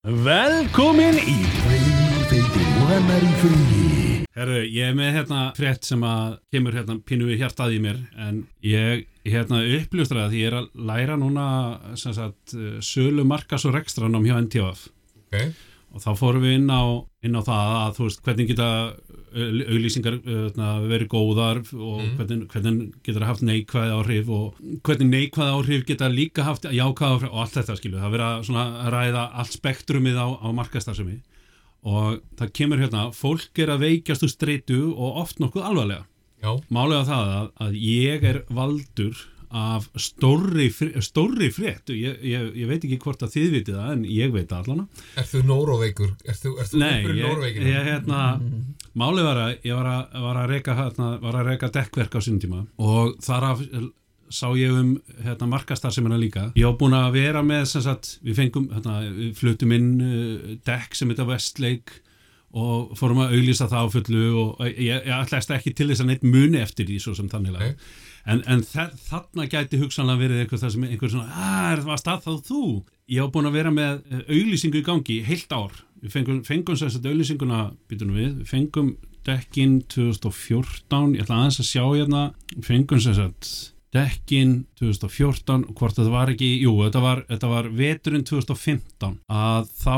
Velkomin í Freyfeiti og hennar í fríi. Herru, ég er með hérna frétt sem að kemur hérna pínu í hjartað í mér en ég hérna uppljóstraði því ég er að læra núna sem sagt sölu markas og rekstranum hjá NTF Ok, og þá fórum við inn á, inn á það að þú veist hvernig geta auglýsingar uh, verið góðar og Mhm. hvernig, hvernig geta það haft neikvæð áhrif og hvernig neikvæð áhrif geta líka haft jákvæð áhrif og allt þetta skilu það verið að svona ræða allt spektrumið á, á markastarfsemi og það kemur hérna, fólk er að veikjast úr streitu og oft nokkuð alvarlega. Já, málega það að, að ég er valdur af stórri, stórri frétt. Ég, ég, ég veit ekki hvort að þið vitið það en ég veit það allana er þú nóróveikur? Er þú, er þú Nei, ég, ég hérna málið var að ég var að, var að reyka hérna, var að reyka dekkverk á sínum tíma. Og þar af sá ég um hérna, markastar sem hérna líka. Ég á búin að vera með sagt, við fengum, hérna, við flutum inn uh, dekk sem þetta Westlake og fórum að auglýsa það á fullu og ég, ég ætlaðist ekki til þess að neitt muni eftir því svo sem þannig Nei. En, en þa þarna gæti hugsanlega verið eitthvað það sem einhver svona, að er það stað þá þú? Ég á búin að vera með eh, auglýsingu í gangi heilt ár, við fengum, fengum þess að auglýsinguna, býtum við, við fengum dekkin 2014 ég ætla aðeins að sjá hérna. Við fengum þess að dekkin 2014 og hvort þetta var ekki jú, þetta var, þetta var veturinn 2015 að þá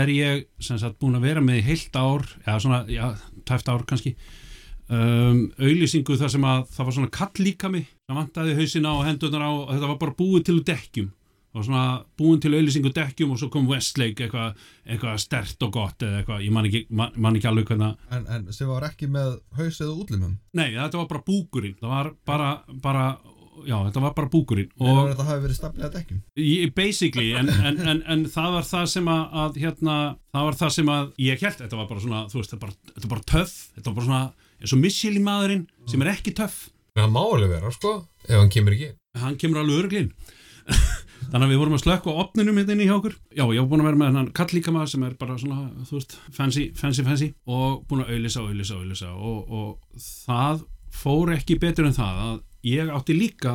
er ég sem sagt búin að vera með heilt ár eða svona, já, tæft ár kannski um, auðlýsingu þar sem að það var svona kall líka mig það vantaði hausina og hendurnar á og þetta var bara búið til dekkjum. Það var svona búin til auðlýsingu dekkjum og svo kom Westlake eitthvað eitthva stert og gott eða eitthvað, ég man ekki, man, man ekki alveg hvernig En, en sem var ekki með haus eða útlimum? Nei, þetta var bara búkurinn. Það var bara, bara já, þetta var bara búkurinn og þetta hafi verið staflega dekkjum? Basically, en, en, en, en það var það sem að, að hérna, það var það sem að ég held, þetta var bara svona, þú veist, þetta var bara töff, þetta var bara svona eins og Michelin maðurinn sem er ekki töff. En það má alveg vera, sko, ef hann kemur ekki. hann kemur alveg örglinn þannig að við vorum að slökka opninum hérna inni hjá okkur. Já, ég var búin að vera með hann kall líka maður sem er bara svona, þú veist, fancy, fancy, fancy og búin að auðlýsa, auðlýsa, auðlýsa og, og það fór ekki betur en það að ég átti líka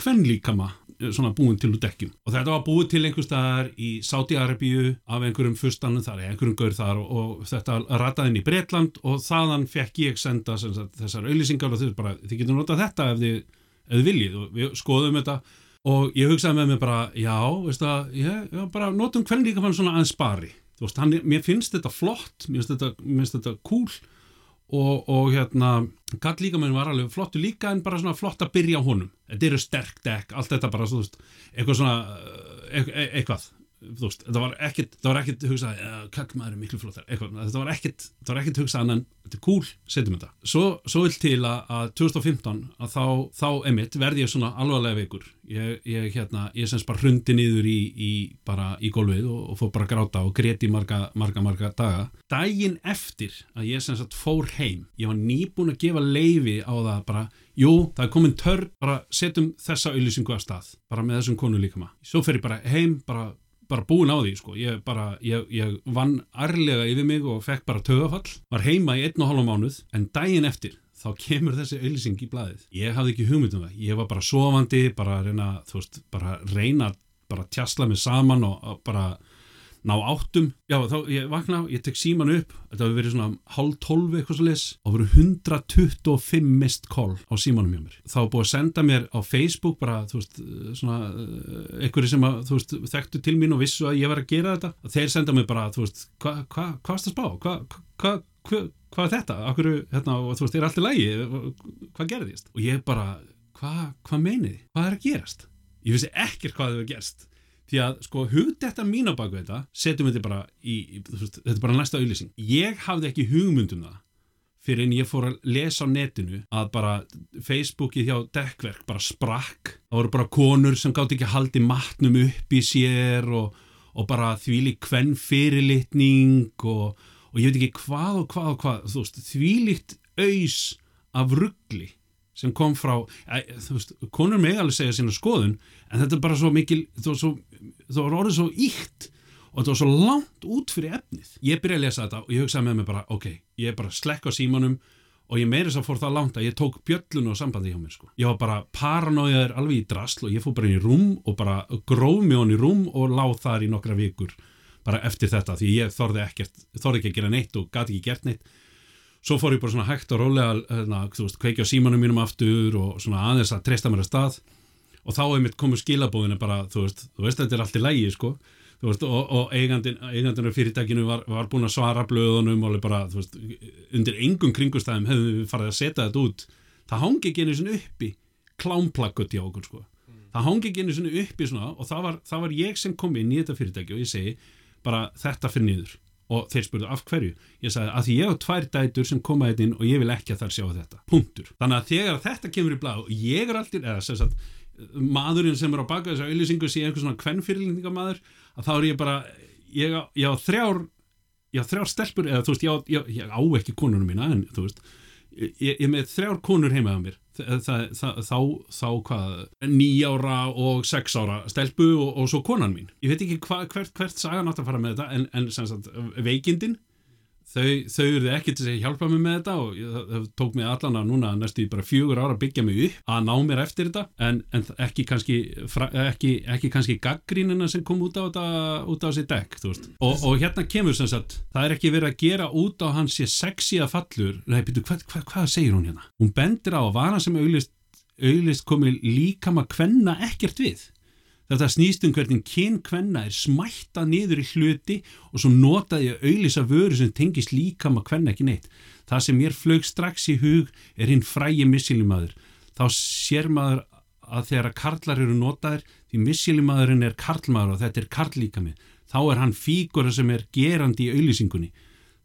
kvenlíkama svona búin til úr dekkjum. Og þetta var búið til einhver staðar í Sáti-Arabíu af einhverjum fyrstanum þar einhverjum gaur þar og, og þetta rataði inn í Bretland og þaðan fekk ég senda sagt, þessar auðlýsingar og þið, bara, þið getur notað þetta ef þið, ef þið viljið. Og við skoðum þetta og ég hugsaði með mig bara já, veistu að, ég, ég bara notum hvernig líka fann svona aðeins spari. Þú veist, hann, mér finnst þetta flott mér finnst þetta, mér finnst þetta cool og, og hérna gall líka minn var alveg flottu líka en bara svona flott að byrja á honum. Þetta eru sterk dekk, allt þetta bara veist, eitthvað svona e e eitthvað þú veist, þetta var ekkit, þetta var ekkit hugsað, uh, kakkmaður er miklu flottar eitthvað, þetta var ekkit, þetta var ekkit hugsað en þetta er cool, setjum þetta. Svo, svo vil til að 2015 að þá, þá emitt verði ég svona alvarlega veikur. Ég, ég hérna, ég semst bara hrundi niður í, í bara í gólfið og, og fór bara að gráta og greti marga, marga, marga daga. Daginn eftir að ég semst að fór heim ég var nýbúin að gefa leifi á það bara jú, það er komin törn bara setjum þessa auðlýsingu að stað bara með þessum konu líka maður svo fer ég bara heim, bara bara búin á því sko, ég bara ég, ég vann arlega yfir mig og fekk bara tögafall, var heima í einn og hálfa mánuð en daginn eftir þá kemur þessi auðlýsing í blaðið, ég hafði ekki hugmynd um það, ég var bara sofandi bara reyna, þú veist, bara reyna bara að tjasla mig saman og bara ná áttum. Já þá ég vakna, ég tek síman upp. Þetta hefur verið svona hálf tólfi eitthvað svo leis og verið 125 mist call á símanum hjá mér. Þá búið að senda mér á Facebook bara þú veist svona einhverju sem að þú veist þekktu til mín og vissu að ég var að gera þetta. Og þeir senda mér bara þú veist hvað hva, hva varst að spá? Hvað hva, er þetta? Akkur, hérna, og þú veist er allt í lægi hvað gerðist? Og ég bara hvað hva meinið hvað er að gerast? Ég vissi ekkert hvað hefur gerst því að sko hugdetta mín á baku þetta setjum við þetta bara í, í veist, þetta er bara næsta auðlýsing ég hafði ekki hugmynd um það fyrir en ég fór að lesa á netinu að bara Facebookið hjá dekkverk bara sprakk. Það voru bara konur sem gátt ekki haldi matnum upp í sér og, og bara þvíli kvenn fyrirlitning og, og ég veit ekki hvað og hvað og hvað þú veist, þvílikt auðs af ruggli sem kom frá, þú veist, konur með alveg segja sína skoðun, en þetta er bara svo mikil, var, svo, það var orðið svo íkt og þetta var svo langt út fyrir efnið. Ég byrjaði að lesa þetta og ég hugsaði með mig bara, ok, ég er bara að slekka á símanum og ég meiri þess að fór það langt að ég tók bjöllun og sambandi hjá mér sko. Ég var bara paranoiðar alveg í drasl og ég fór bara inn í rúm og bara gróf mig hon í rúm og láð þar í nokkra vikur bara eftir þetta því ég þorði ekkert, þorði ekki að gera neitt og gati ekki gert neitt svo fór ég bara svona hægt og rólega hérna, þú veist, kveikja á símanum mínum aftur og svona aðeins að treysta mér að stað. Og þá einmitt komu skilabóðinu bara, þú veist, þú veist þetta er allt í lægi sko, veist, og, og eigandin, eigandin af fyrirtækinu var, var búin að svara blöðunum og bara, veist, undir engum kringustæðum hefðum við farið að setja þetta út. Það hangi ekki einu svona uppi klámplakkut hjá okkur sko. Það hangi ekki einu svona uppi svona og það var, það var ég sem kom inn í þetta fyrirtæki og ég segi bara þetta fyrir niður og þeir spurðu af hverju? Ég sagði að því ég á tvær dætur sem koma þetta inn og ég vil ekki að þær sjá þetta. Punktur. Þannig að þegar þetta kemur í blað og ég er alltaf, eða sem sagt maðurinn sem er á baka þessu auðlýsingu sé einhver svona kvennfyrirlendingamaður að þá er ég bara ég á, ég á þrjár ég á þrjár stelpur eða þú veist ég á, ég, á ekki konunum mína en þú veist ég er með þrjár konur heimaða mér það, það, þá, þá hvað nýjára og sex ára stelpu og, og svo konan mín. Ég veit ekki hva, hvert, hvert sagan átt að fara með þetta en, en sagt, veikindin þau, þau eru ekki til að hjálpa mig með þetta og ég, það, tók mig allan að núna næstu í bara fjögur ára að byggja mig upp að ná mér eftir þetta en, en ekki kannski ekki, ekki kannski gaggrínina sem kom út á þetta út á þessi dekk þú veist. og, og hérna kemur sem sagt það er ekki verið að gera út á hans sé sexy að fallur nei, byrju, hvað, hvað, hvað segir hún hérna? Hún bendir á að vara sem auðlist, auðlist komi líkama kvenna ekkert við Þetta snýst um hvernig kyn kvenna er smætta niður í hluti og svo notaði að auðlýsa vöru sem tengist líkama kvenna ekki neitt. Það sem mér flög strax í hug er hinn frægi missilimaður. Þá sér maður að þegar að karlar eru notaðir því missilimaðurinn er karlmaður og þetta er karllíkami. Þá er hann fígura sem er gerandi í auðlýsingunni.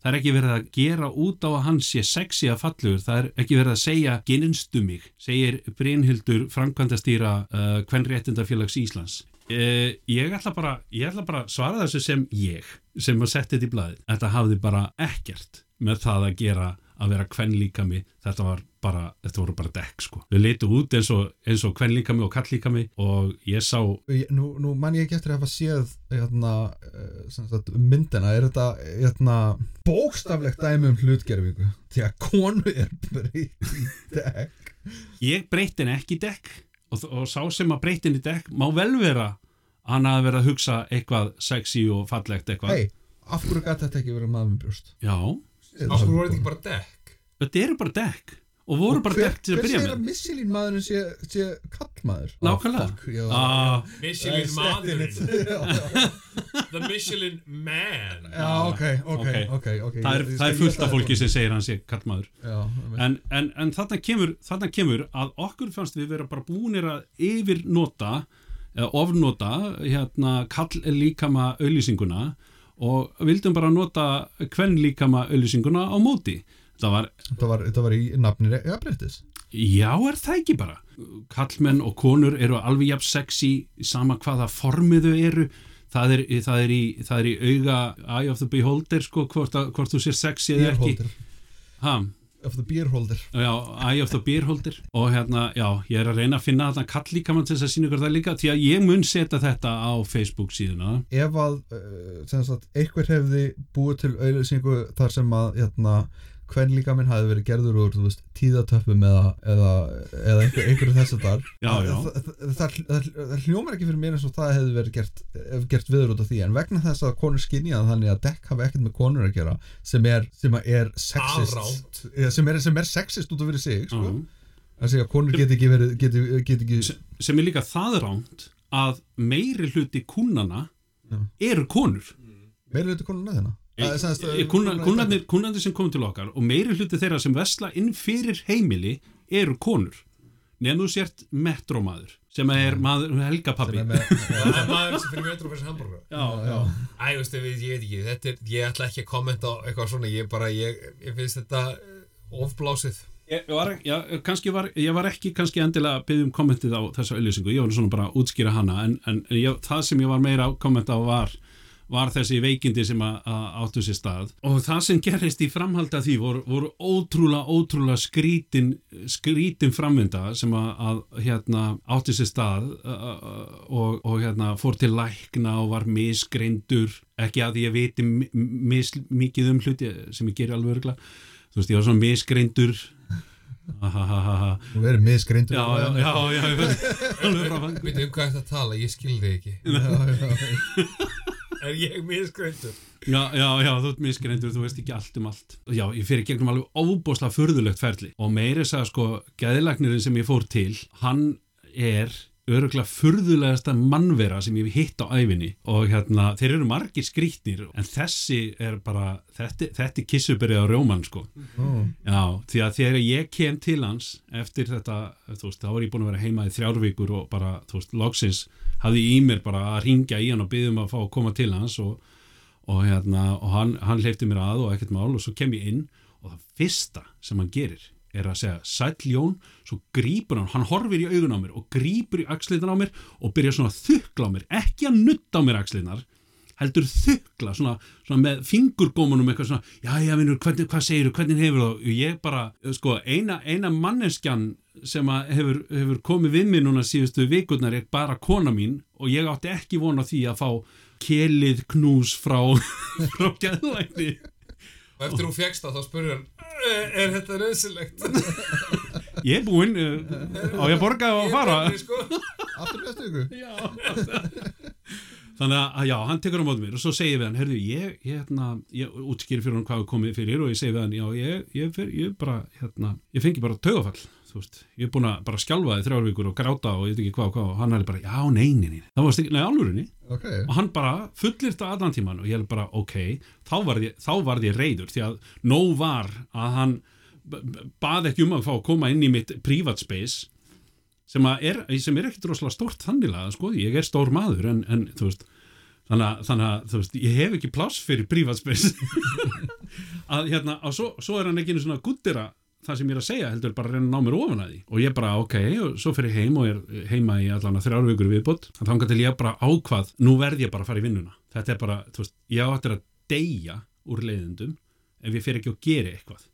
Það er ekki verið að gera út á að hann sé sexi að fallugur, það er ekki verið að segja ginnstu mig, segir Brynhildur framkvæmdastýra uh, Kvenréttindafélags Íslands. Uh, ég ætla bara, ég ætla bara að svara þessu sem ég, sem að setja þetta í blaðið. Þetta hafði bara ekkert með það að gera að vera kvenlíkami, þetta var bara, þetta voru bara dekk sko. Þau leitu út eins og, eins og kvenlíkami og kalllíkami og ég sá Nú, nú man ég ekki eftir að hafa séð hérna, eh, sagt, myndina. Er þetta hérna, bókstaflegt dæmi um hlutgerfingu því að konu er breytt í dekk. Ég breytti henni ekki í dekk og, og sá sem að breytti henni í dekk má vel vera að hann hafi verið að hugsa eitthvað sexy og fallegt eitthvað. Hei, af hverju gæti þetta ekki verið maður með brjóst? Já, Af hverju voru þetta ekki bara dekk? þetta eru bara dekk. Og voru bara dekk til að hver byrja segir að með. missilín maðurinn sé, sé kallmaður Nákvæmlega. Ah, ah, er maðurinn The Michelin man já, ok, ok, Ok. ok, ok. Það er, það er fullt af fólki sem segir hann sé kallmaður Já, en, en, en þarna, kemur, þarna kemur að okkur fannst við vera bara búinir að yfirnota eða ofnota hérna kall líkama auðlýsinguna og vildum bara nota hvern líkama auðlýsinguna á móti. Það var, þetta var, þetta var í nafnir jafnbreyttis já er það ekki bara? Kallmenn og konur eru alveg jafn sexy sama hvaða formiðu eru. Það er, það er, í, það er í auga eye of the beholder sko hvort, að, hvort þú sér sexy eða ekki. Ha, of the beerholder Já, Eye of the Beerholder og hérna, já, ég er að reyna að finna þarna kall líka mann til þess að sína ykkur það líka því að ég mun setja þetta á Facebook síðuna. Ef að uh, sem sagt, einhver hefði búið til auðlýsingu þar sem að hérna, hvern líka minn hafi verið gerður úr veist, tíðatöppum eða, eða, eða einhver, einhverju þess að þar það, hljómar ekki fyrir mér eins og það hefði verið gert, gert viður út af því. En vegna þess að konur skinja þannig að dekk hafi ekkert með konur að gera sem er, sem er sexist. Sem er, sem er sexist út af fyrir sig sko. Já. að segja að konur get ekki verið get, get ekki, sem, sem er líka það ránt að meiri hluti kúnana Já. eru konur. Meira hluti konuna þina Sem sagt, Eh, kúnna- kúnnarnir kúnnarnir sem komum til okkar og meiri hluti þeirra sem vesla inn fyrir heimili eru konur. Nefnum þú sért metrómaður sem er maður, helgapappi sem er er maður sem fyrir metro fyrir hamburger já, já. Æ, veistu, ég, veit ekki, þetta er, ég ætla ekki að kommenta á eitthvað svona, ég bara, ég, ég finnst þetta eh, ofblásið. Ég var, já, kannski var, ég var ekki kannski endilega að byggja um kommentið á þessa auðlýsingu, ég var svona bara að útskýra hana en, en ég, það sem ég var meira að kommenta á var, var þessi veikindi sem áttu sér stað og það sem gerist í framhaldi að því voru, voru ótrúlega, ótrúlega skrítin, skrítin framvinda sem að, að hérna, áttu sér stað og, og hérna, fór til lækna og var misgreindur ekki að ég viti mi- mis, mikið um hluti sem ég geri alveg örgla þú veist, ég var svona misgreindur. Nú verið misgreindur Já, já, já, já, ég veit alveg frá fann. Veitu, um hvað þetta tala, ég skil þig ekki. já, já. Er ég misgreindur Já, já, já, þú ert misgreindur, þú veist ekki allt um allt. Já, ég fyrir gegnum alveg óbúslega furðulegt ferli og meiri sagði sko, geðilagnirinn sem ég fór til, hann er öruglega furðulegasta mannvera sem ég hef hitt á æfinni og hérna, þeir eru margir skrítnir en þessi er bara, þetta, þetta er kissuberið á rjóman sko. Ó, Já, því að þegar ég kem til hans eftir þetta, þú veist, þá var ég búin að vera heima í þrjárvíkur og bara, þú veist, loksins hafði ég í mér bara að ringja í hann og byggja um að fá að koma til hans og, og hérna, og hann, hann leifti mér að og ekkert mál og svo kem ég inn og það fyrsta sem hann gerir er að segja sæll Jón, svo grípur hann hann horfir í augun á mér og grípur í axliðnar á mér og byrjar svona að þukla á mér ekki að nutta á mér axliðnar heldur þukla, svona, svona með fingurgómanum eitthvað svona, já, já, vinnur, hvað segir hvernig hefur það, og ég bara sko, eina, eina manneskjan sem hefur, hefur komið við mér núna síðustu vikurnar er bara kona mín og ég átti ekki vona því að fá kelið knús frá frá gæðlækni og eftir hún fegst það þá spurði hann "Er- er þetta nöðsilegt ég er búinn, uh, á ég að borga og fara? sko. Aftur næstu ykkur Já. Þannig að já, hann tekur á móti mér og svo segir við hann, herðu, ég, ég, hérna, ég útskýri fyrir hann hvað er komið fyrir og ég segi við hann, já, ég, ég, fer, ég bara, hérna, ég fengi bara taugafall, þú veist, ég er búin að bara skjálfa þið þrjár vikur og gráta og ég veit ekki hvað og hvað og hann er bara, já, nei, það var stikk, nei, alvörinni Ok, og hann bara fullir þetta allan tíman og ég er bara, ok, þá varð ég, þá varð ég reyður því að nóg var að hann b- b- bað ekki um að fá að koma inn í mitt private space sem, er, sem er ekkit rosalega stórt þannilega, sko, ég er stór maður en, en þú veist, þannig að, þannig að þú veist, ég hef ekki pláss fyrir private space. Að hérna, og svo, svo er hann ekki einu svona guttira það sem ég er að segja, heldur bara að reyna að ná mér ofan að því. Og ég bara, ok, og svo fyrir heim og er heima í allan að þrjár vikur viðbútt þá til ég bara ákvað, nú verð ég bara að fara í vinnuna. Þetta er bara, þú veist, ég áttir að deyja úr leiðindum ef ég fyrir ekki að gera eitthvað.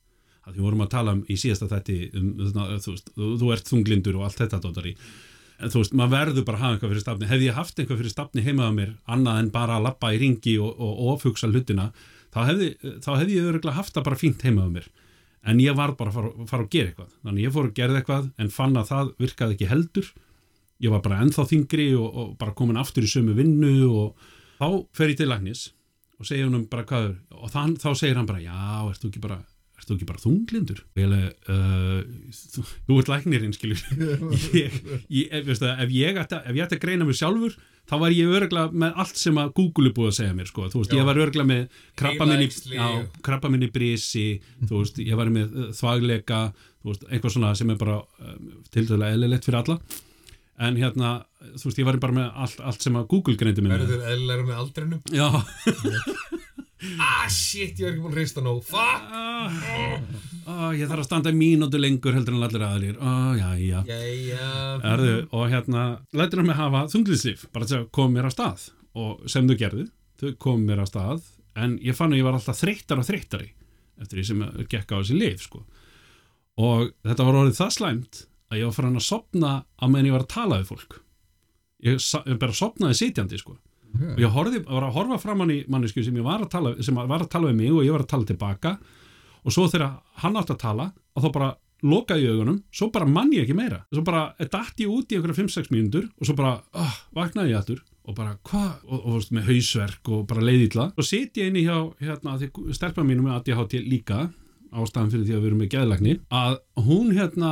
Að því vorum að tala um í síðasta þætti um, þú, veist, þú, þú ert þunglindur og allt þetta dótari en þú veist, maður verður bara að hafa eitthvað fyrir stafni. Hefði ég haft eitthvað fyrir stafni heimaða mér annað en bara að lappa í ringi og, og ofhugsa hlutina, þá hefði, þá hefði ég öruglega haft það bara fínt heimaða mér en ég var bara að fara, fara að gera eitthvað. Þannig ég fór að gera eitthvað en fann að það virkaði ekki heldur. Ég var bara ennþá þingri og, og bara komin aftur í sömu vinnu og þá fer ég til lagnis og segja hann bara hvað og þann, þá segir hann bara, já, ert þú ekki bara þú ekki bara þunglindur? Alveg, uh, þú, ert læknirinn skilur. Ég, ég, ef, veistu, ef, ég ætti, að- greina mig sjálfur þá var ég örgla með allt sem að Google er búið að segja mér sko. þú veist, Já. ég var örgla með krabba minni, brisi, þú veist, ég var með uh, þvagleika, þú veist, eitthvað svona sem er bara um, til dæla eðlilegt fyrir alla. En hérna, þú veist, ég var bara með allt, allt sem að Google greindi með. Verður eðlilega með aldrinum? Já, ah shit, ég var ekki búin að rista nóg. Fuck. Ah, ah, ég þarf að standa mínútu lengur heldur en allir aðlir ah, já, já. Jæja. Erðu, og hérna, lætur hann mig hafa þunglýslif, bara til að koma mér á stað. Og sem þau gerðu, þau kom mér á stað en ég fann að ég var alltaf þreyttar og þreyttari eftir því sem gekk á þessi lif sko. og þetta var orðið það slæmt að ég var farin að sopna á meðan ég var að tala við fólk. Ég, sa- ég bara sopnaði sitjandi sko. Og ég horfði, var að horfa framann í mannesku sem, var að tala, sem var að tala við mig og ég var að tala tilbaka. Og svo þegar hann átti að tala og þá bara lokaði ég augunum, svo bara mann ég ekki meira. Svo bara dætt ég út í einhverja 5-6 mínútur og svo bara oh, vaknaði ég aftur og bara hvað, og, og, veist, með hausverk og bara leiðilla. Og sit ég inni hjá hérna, stelpa mínu með ADHD líka ástæðan fyrir því að við erum með geðlagni að hún hérna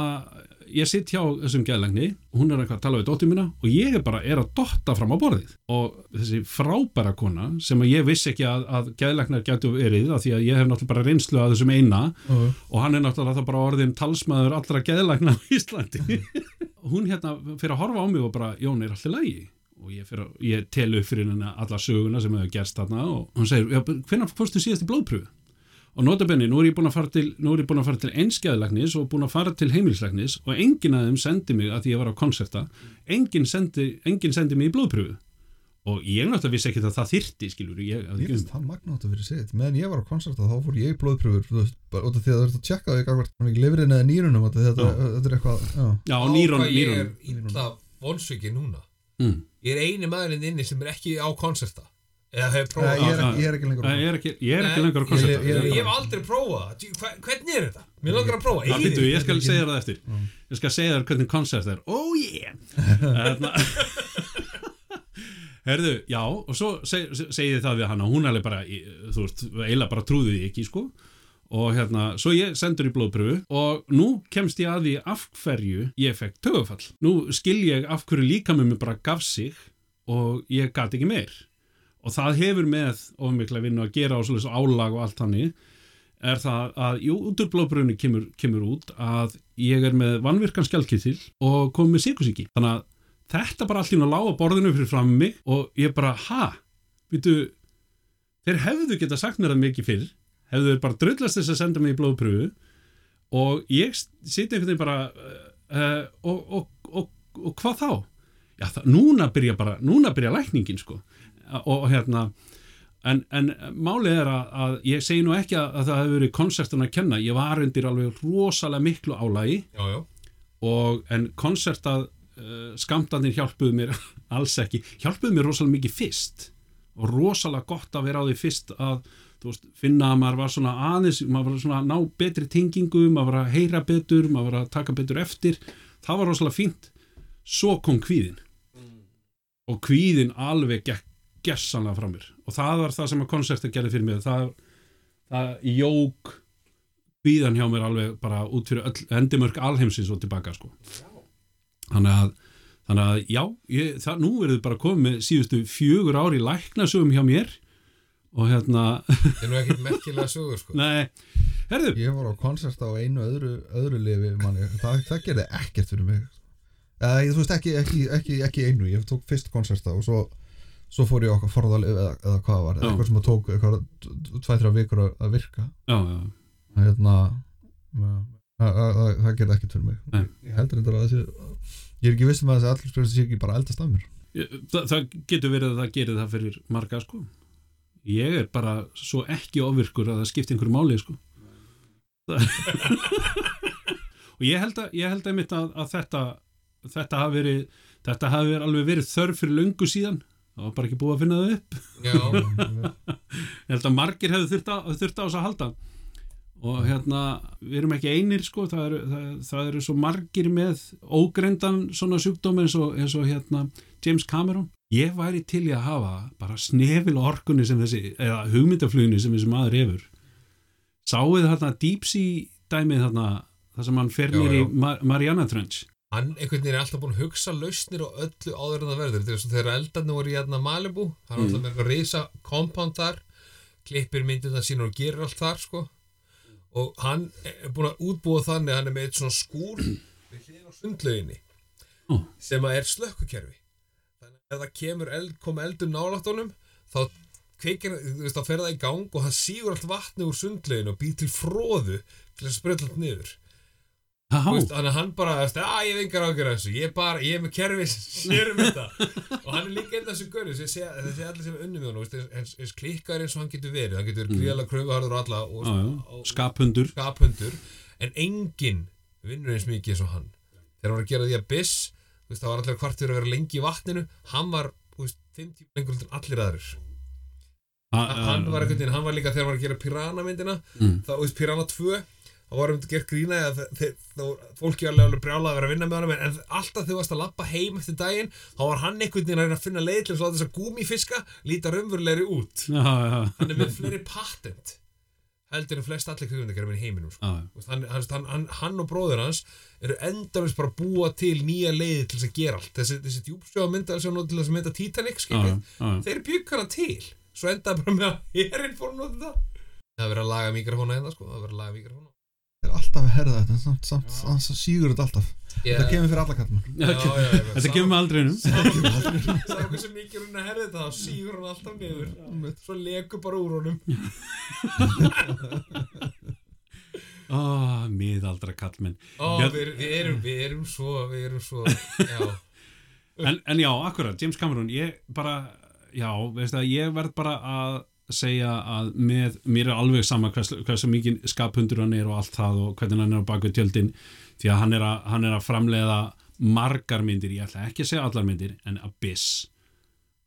ég sitt hjá þessum geðlagni og hún er að tala við dóttir mína og ég er bara er að dotta fram á borðið. Og þessi frábæra kona sem ég vissi ekki að, að geðlagnar getur verið af því að ég hef náttúrulega bara reynslu að þessum eina og hann er náttúrulega bara orðin talsmaður allra geðlagna á Íslandi. Hún hérna fyrir að horfa á mig og bara Jón er alltaf lægi og ég, að- ég telu upp fyrir henni alla söguna sem hefur gerst þarna og hann segir, hvernig fórstu síðast í blóðpröfu? Og notabenni, nú er ég búin að fara til, nú er ég búin að fara til einskjæðlagnis og búin að fara til heimilslagnis og enginn af þeim sendi mig að því ég var á konserta, enginn sendi, enginn sendi mig í blóðpröfu. Og ég náttúrulega vissi ekki að það þyrti, skilur, ég, að Mér finnst það magnáttu fyrir sitt meðan ég var á koncerta þá fór ég í blóðpröfur þú veist, bara út af því að það ert að tjekka því ekki lifrin eða nýrunum að þetta, þetta er eitthvað já. Já, nýrón, hvað ég er illa vonsvikið núna Mm. ég er eini maðurinn inni sem er ekki á konserta eða hefur Nei, ég, prófað er Já, ég er ekki lengur á Ég er ekki, ég er ekki Nei, lengur á ég- konserta. ég- ég, ég hef aldrei prófað það. Hva- hvernig er þetta? mér langar að prófa Já, býttu, þið? ég skal segja þér það eftir Ég skal segja þér hvernig koncert er Oh yeah Hérna Herðu, já, og svo seg, segið það við hana, hún alveg bara, þú veist, eiginlega bara trúði því ekki, sko. Og hérna, svo ég sendur í blóðpröfu og nú kemst ég að því af hverju ég fekk tögufall. Nú skil ég af hverju líka með mig bara gaf sig og ég gat ekki meir. Og það hefur með ofmikla vinnu að gera á svolítið álag og allt hannig er það að, jú, út úr blóðpröfunni kemur, kemur út að ég er með vannvirkan skjálkittil og kom með síkusíki. Þannig að þetta bara hún að lága borðinu fyrir fram mig og ég bara, ha, býtu þeir hefðu geta sagt mér það mikið fyrr hefðu bara drullast þess að senda mig í blóðpröfu og ég siti einhvern veginn bara uh, og, og, og, og hvað þá? Já, það, núna byrja bara, núna byrja lækningin sko og, hérna en, en málið er að, að ég segi nú ekki að, að það hefur verið konsertun að kenna, ég var undir alveg rosalega miklu álægi já, já, og en konsertað uh, skamtanir hjálpuðu mér alls ekki, hjálpuðu mér rosalega mikið fyrst og rosalega gott að vera á því fyrst að veist, finna að maður var svona aðeins maður var svona að ná betri tengingu maður var að heyra betur, maður var að taka betur eftir. Það var rosalega fínt. Svo kom kvíðin og kvíðin alveg gekk gessanlega frá mér. Og það var það sem að konsertið gerði fyrir mig. Það, það jók kvíðan hjá mér alveg bara út fyrir öll, endimörk alheimsins og tilbaka sko. Þannig að, þannig að já, ég, það, nú verður bara komið síðustu fjögur ári læknasögum hjá mér. Og hérna, þetta er nú ekkert merkilega sögur sko. Nei. Herðu, Ég var á konsert á einu öðru, öðru lifi manni, það, það gerði ekkert fyrir mig. Eða ég, þú veist ekki, ekki, ekki, ekki einu, ég tók fyrst konserta og svo, svo fór ég okkar forðalif eða, eða hvað það var, Já. eitthvað sem að tók eitthvað tvæ-þrjá vikur að, að virka. Já, já, hérna að- að- að- það gerði ekkert fyrir mig. Nei. ég heldur þetta að þessi ég er ekki viss um að þessi allir sé ekki bara eldast af mér. Það, það getur verið að það gerir það fyrir marga sko. Ég er bara svo ekki ofvirkur að það skipti einhverju máli sko. Og ég held að ég held að mitt að, að þetta þetta hafi verið þetta hafi verið alveg verið þörf fyrir löngu síðan það var bara ekki búið að finna það upp. Ég held að margir hefðu þurft, á þess að halda. Og hérna við erum ekki einir sko það eru, það, það eru svo margir með ógreindan svona sjúkdóm eins og, eins og hérna James Cameron. Ég væri til í að hafa bara snefil orkunni sem þessi eða hugmyndaflugni sem þessi maður hefur. Sáuð þarna Deep Sea dæmið þarna það sem hann fer Já, nýr í já. Mar Mariana Trench hann einhvern veginn er alltaf búin að hugsa lausnir og öllu áður en það verður. Þegar, þegar eldarnir voru í hérna Malibu hann er Mm. alltaf með eitthvað risa compound þar klippir myndið það sínur og gerir allt þar sko. Og hann er búin að útbúa þannig að hann er með eitt svona skúr við hlýðin á sundlauginni Ó. sem að er slökkukerfi. Þannig að ef það kemur eld, kom eldur nálægt honum þá kveikir, veist, þá fer það í gang og hann sígur allt vatni úr sundlauginu og býr til fróðu til að spröðla allt niður veist, þannig að hann bara, að ég hef engar ágjör þessu, ég er bara, ég er með kerfi sem sér um þetta. Og hann er líka einn af þessu gauri þessi allir sem er hann, þú veist, eins, eins klikkar eins og hann getur verið, hann getur verið gríðalega kröfuharður alla og, já, og skaphundur. skaphundur, en enginn vinnur eins mikið eins og hann. Þegar hann var að gera því að Biss, veist, það var allir kvartur að vera lengi í vatninu, hann var, þú veist, fimm tíma lengur heldur en allir aðrir. Hann var einhvern veginn, hann var líka þegar hann var að gera Piranha myndina Mm. þá, þú veist, Piranha 2 þá var um gert grína að þe- þe- þá fólki alveg alveg brjálað að vera að vinna með hann en alltaf þegar þú varst að lappa heim eftir daginn þá var hann einhvern veginn að reyna að finna leið til að þess að gúmifiska líta raunverulegri út. Já, já, hann er með fleiri patent heldur en flest allir kvikmyndagerðum í heiminum sko. hann, hann, hann, hann, hann og bróður hans eru endalist bara að búa til nýja leiði til þess að gera allt. Þessi, þessi djúpsjóða mynda sem nú til þess að mynda Titanic þeir bygg hana til. Svo endaði bara með að herinn fór að nota það. Er verið að laga mikrofóna hérna sko, það er verið að laga mikrofóna það er alltaf að herða þetta samt, samt, samt, samt sígur þetta alltaf. Já. það kemur fyrir alla kallmenn Já, Já, já, já, Þetta kemur með aldrinum. Það er hversu mikið hún að herða þetta þá sígur hún alltaf niður. Svo leku bara úr honum. Ó, miðaldra kallmenn Ó, Já. við, við, erum, við erum svo Við erum svo Já, en, en já, akkurat, James Cameron ég bara, já, veist það ég verð bara að segja að með, mér er alveg sama hvers, hversu mikið skaphundur hann er og allt það og hvernig hann er á baku tjöldin því að hann er að, hann er að framleiða margar myndir, ég ætla ekki að segja allar myndir en Abyss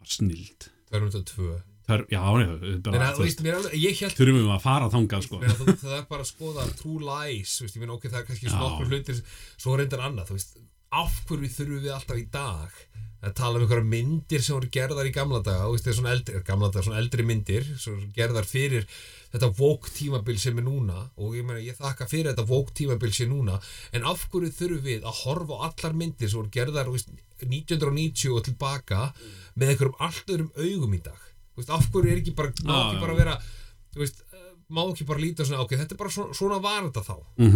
var snild. Þetta tvö. Þar, já, Meina, bara, þú veist, alveg, ég held þurfum við að fara þangað sko. Það er bara að skoða True Lies veist, ok, það er kannski okkur hlutir Svo reyndar annað, þú veist af hverju þurfum við alltaf í dag að tala um einhverja myndir sem voru gerðar í gamla daga? Og veist, svona eldri, gamla daga, svona eldri myndir sem gerðar fyrir þetta woke tímabil sem er núna. Og ég, meina, ég þakka fyrir þetta woke tímabil sem er núna. En af hverju þurfum við að horfa á allar myndir sem voru gerðar veist, 1990 og tilbaka með einhverjum allt öðrum augum í dag? Veist, af hverju er ekki bara, Já, ekki bara vera þú veist, eh, má ekki bara líta svona ok, þetta er bara svona, svona var þetta þá. Mm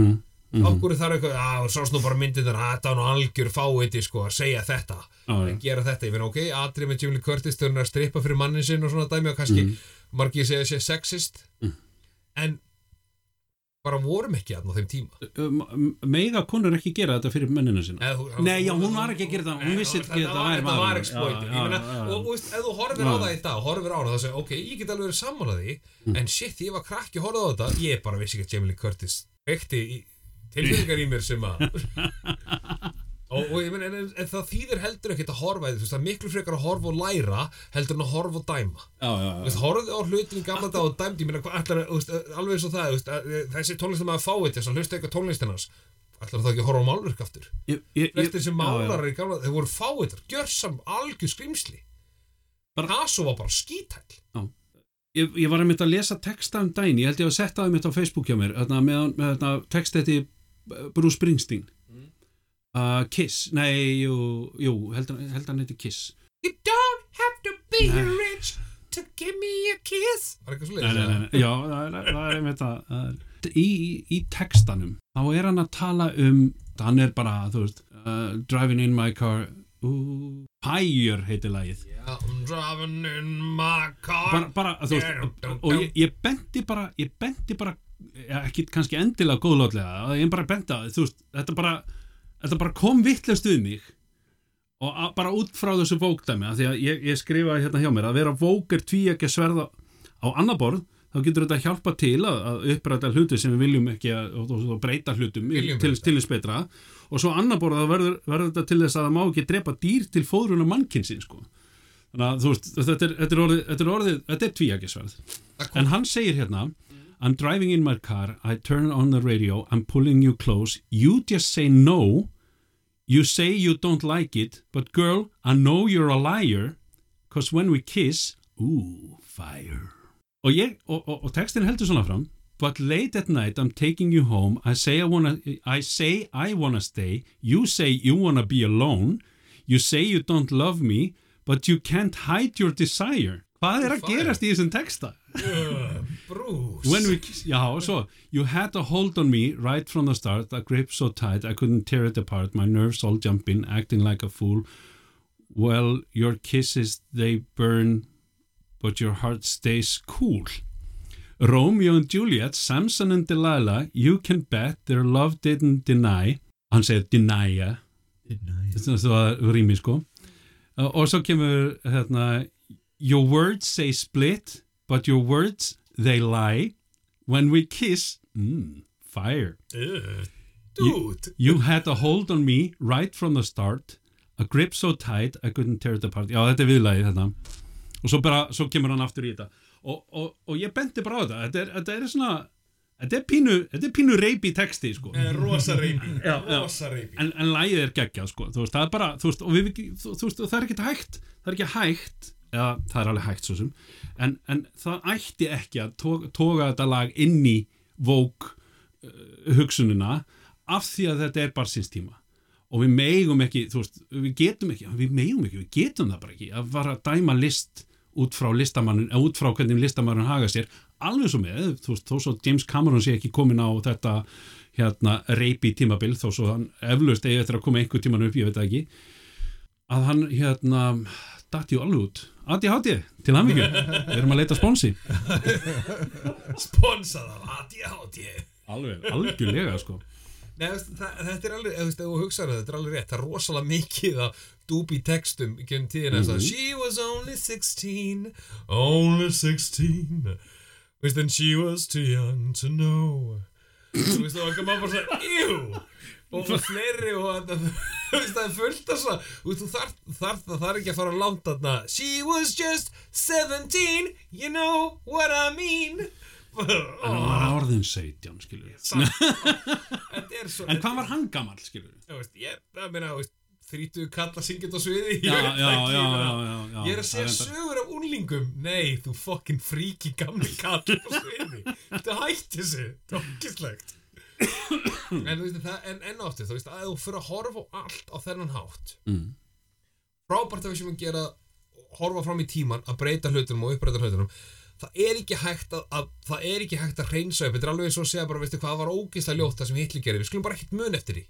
-hmm. af hverju þarf eitthvað, að sást nú bara myndin að þetta var nú algjör fáiði sko að segja þetta að gera þetta, ég finn ok, atrið með Lee Curtis þegar hún er að strippa fyrir mannin sinn og svona dæmi og kannski Mhm. margir segja sé sexist Mhm. en bara vorum ekki aðna á þeim tíma Meiga konur ekki gera þetta fyrir mennina sinna Nei, já, hún var ekki að gera það, hún vissi ekki að þetta það væri þetta maður. og ef þú horfir á það í dag horfir á það, þá segir, ok, ég get alveg verið sammálaði Mm. en shit, ég var krakki að horfa á þetta ég bara vissi ekki að Jamie Lee Curtis ekti tilfinningar í mér sem að og, og ég meina, en, en, en það þýðir heldur ekkert að horfa þú veist, það er miklu frekar að horfa og læra heldur en að horfa og dæma Já, já, Þú veist, horfðu á hlutin í gamla dag og dæmdi, ég veist, alveg eins og það, veist, að- að- þessi tónlistum að fá þetta, þess að hlusta eitthvað tónlistinans, ætlar það ekki að horfa á málverk aftur? Flestir sem já, já. málarar í gamla, þeir voru fáiðar, gjörsam algjör skrimsli. Picasso var bara skítæll. Ég, ég var að mynda að lesa texta um dæn Ég held ég að setja það mitt á Facebook hjá mér þarna, með, með þarna, text þetta Bruce Springsteen. Uh, Kiss, nei, jú, jú held, held hann heiti Kiss. You don't have to be Nei. rich to give me a kiss. Var eitthvað svo nei, nei, nei, nei. Já, það er, það er einmitt að það er- í, í textanum þá er hann að tala um hann er bara, þú veist uh, driving in my car. Uh, Fire heitir lagið. Yeah, I'm driving in my car. bara, bara veist, og ég, ég benti bara ég benti bara, ekki kannski endilega góðlátlega, ég bara benti að þú veist, þetta bara, þetta bara kom vittlust við mig og að, bara út frá þessu vókdæmi af því að ég, ég skrifaði hérna hjá mér að vera vók er tví ekki að sverða á annar borð þá getur þetta hjálpa til að, að uppræta hluti sem við viljum ekki að, og, breyta hlutum til, þess betra. Og svo annar borð þá verður, verður þetta til þess að það má ekki drepa dýr til fóðruna mannkynnsin sko. þannig að þú veist, þetta er, þetta er orðið þetta er, orðið, þetta er tvíakisverð Það en hann segir hérna I'm driving in my car, I turn on the radio I'm pulling you close, you just say no. You say you don't like it but girl, I know you're a liar cause when we kiss ooh, fire. Og, ég, og, og, og textin heldur svona fram. But late at night I'm taking you home. I say I wanna I say I wanna stay. You say you wanna be alone. You say you don't love me But you can't hide your desire. Hvað er að Fire. gerast í þessum texta? Uh, Bruce. When we já, svo You had a hold on me right from the start A grip so tight I couldn't tear it apart My nerves all jumping Acting like a fool Well, your kisses they burn But your heart stays cool Romeo and Juliet, Samson and Delilah, you can bet their love didn't deny. Hann segir deny, það var rými sko. Uh, og svo kemur hérna, your words say split, but your words they lie. When we kiss, mm, fire. Uh, dude. You had a hold on me right from the start, a grip so tight I couldn't tear it apart. Já, þetta er viðlagið þetta. Og svo, bara, svo kemur hann aftur í þetta. Og, og, og ég benti bara á þetta. Þetta er, þetta er svona, þetta er pínu, þetta er pínu reypi texti, sko. Eh, Rosa reypi. En, en lagið er geggjað, sko. Þú veist, það er bara, þú veist, við, veist, það er ekki hægt, það er ekki hægt, eða það er alveg hægt svo sem, en, en það ætti ekki að toga, toga þetta lag inn í vók uh, hugsunina af því að þetta er bara síns tíma. Og við megum ekki, þú veist, við getum ekki við megum ekki, við getum það bara ekki að fara að dæma list út frá listamannin eða út frá hvernig listamannin haga sér. Alveg svo með, þú veist, þó svo James Cameron sé ekki komin á þetta hérna reypi tímabil, þó svo hann eflaust eigi eftir að koma einhver tíman upp, ég veit ekki að hann hérna ju alveg út, ADHD til hamingju, við erum að leita sponsi. Sponsaðar ADHD. alveg, algjörlega sko. Nei, þú það, þetta er alveg, þú ef þú hugsaður þetta er alveg rétt, það er rosalega mikið að dúbi textum í gennum tíðina. Mm -hmm. She was only 16, only 16 Þú veist, and she was too young to know. Þú veist, og ekki maður bara svona, ew og og fleiri og það er fullt af svona, þú þarf, það þarf ekki að fara langt þarna. She was just 17, you know what I mean. En hann var orðin 17 skilur En hvað var hann gamall, skilur Ég, meina, þrítu kalla syngjast á sviði. Ég er að segja það sögur af unlingum Nei, þú fucking fríki gamli kall á sviði. Þetta hætti Það er okkislegt En þú veist, það, en enn áttu Þú veist, að þú fyrir að horfa á allt á þennan hátt Mm. Frábært að við sem að gera Horfa fram í tíman, að breyta hlutunum og uppbreyta hlutunum Það er ekki hægt að, að Það er ekki hægt að hreinsa upp. Þetta er alveg og að segja bara, veistu hvað var ógislega ljótt Það sem Hitler gerði, við skulum bara ekkert mun eftir því.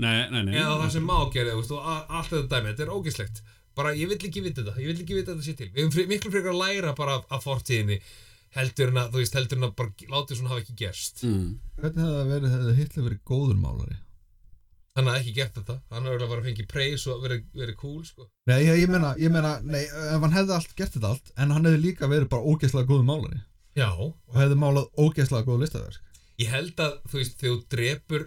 Nei, nei, nei. Eða það sem má gera þú veist, og allt þetta dæmi, þetta er ógislegt bara ég vill ekki vita þetta, ég vill ekki vita þetta sé til. Við fri- miklu frekar að læra bara af, af fortíðinni heldur en að, þú veist, heldur en að bara látið svona hafa ekki gerst. Mm. Hvernig hefði það verið hefði Hitler verið góður málari? hann hafði ekki gert þetta, hann hafði bara fengið preis og verið, verið cool, sko. Nei, ég, ég meina, ég meina, nei, ef hann hefði allt gert þetta allt En hann hefði líka verið bara ógeðslega góður málari. Já, Og hefði málað ógeðslega góð listaverk. Ég held að, þú veist, þegar þú drepur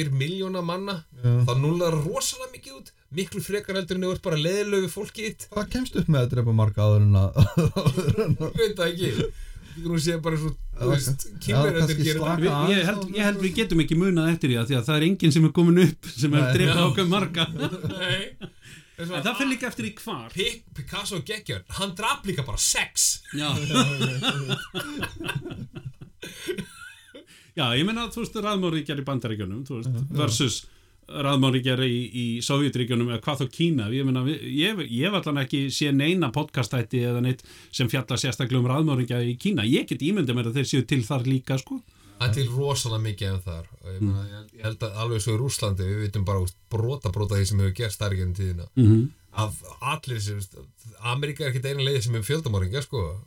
20 miljóna manna Já. þá núlar rosalega mikið út. Miklu frekar heldur en þú ert bara leðilög við fólkið Hvað kemst upp með að drepa marga áður en að áður en að- ég veit það ekki. Þú nú sé bara svo, það Við, ég, held, ég held við getum ekki munað eftir því að því að það er enginn sem er komin upp sem er Já. okkur marga. Nei. En það fyrir líka eftir í hvar. Pic- Picasso geggjör, hann draf líka bara sex. Já Já, ég meina þú veist raðmáríkjar í bandaríkjunum þú veist, versus raðmáríkjar í, í Sovjetríkjunum eða hvað þá Kína. Ég meina, við- ég, ég hef allan ekki sé neina podcastætti eða neitt sem fjalla sérstaklega um raðmáríkja í Kína. Ég get ímyndið mér að þeir séu til þar líka sko. Það er til rosalega mikið en þar. Ég, meina, ég, ég held að alveg svo í Rúslandi við vitum bara brota brota því sem hefur gerst þar í tíðina. Mm -hmm. af allir þessi, úst, Amerika er ekki eina leiði sem er fjöldamorðingja sko.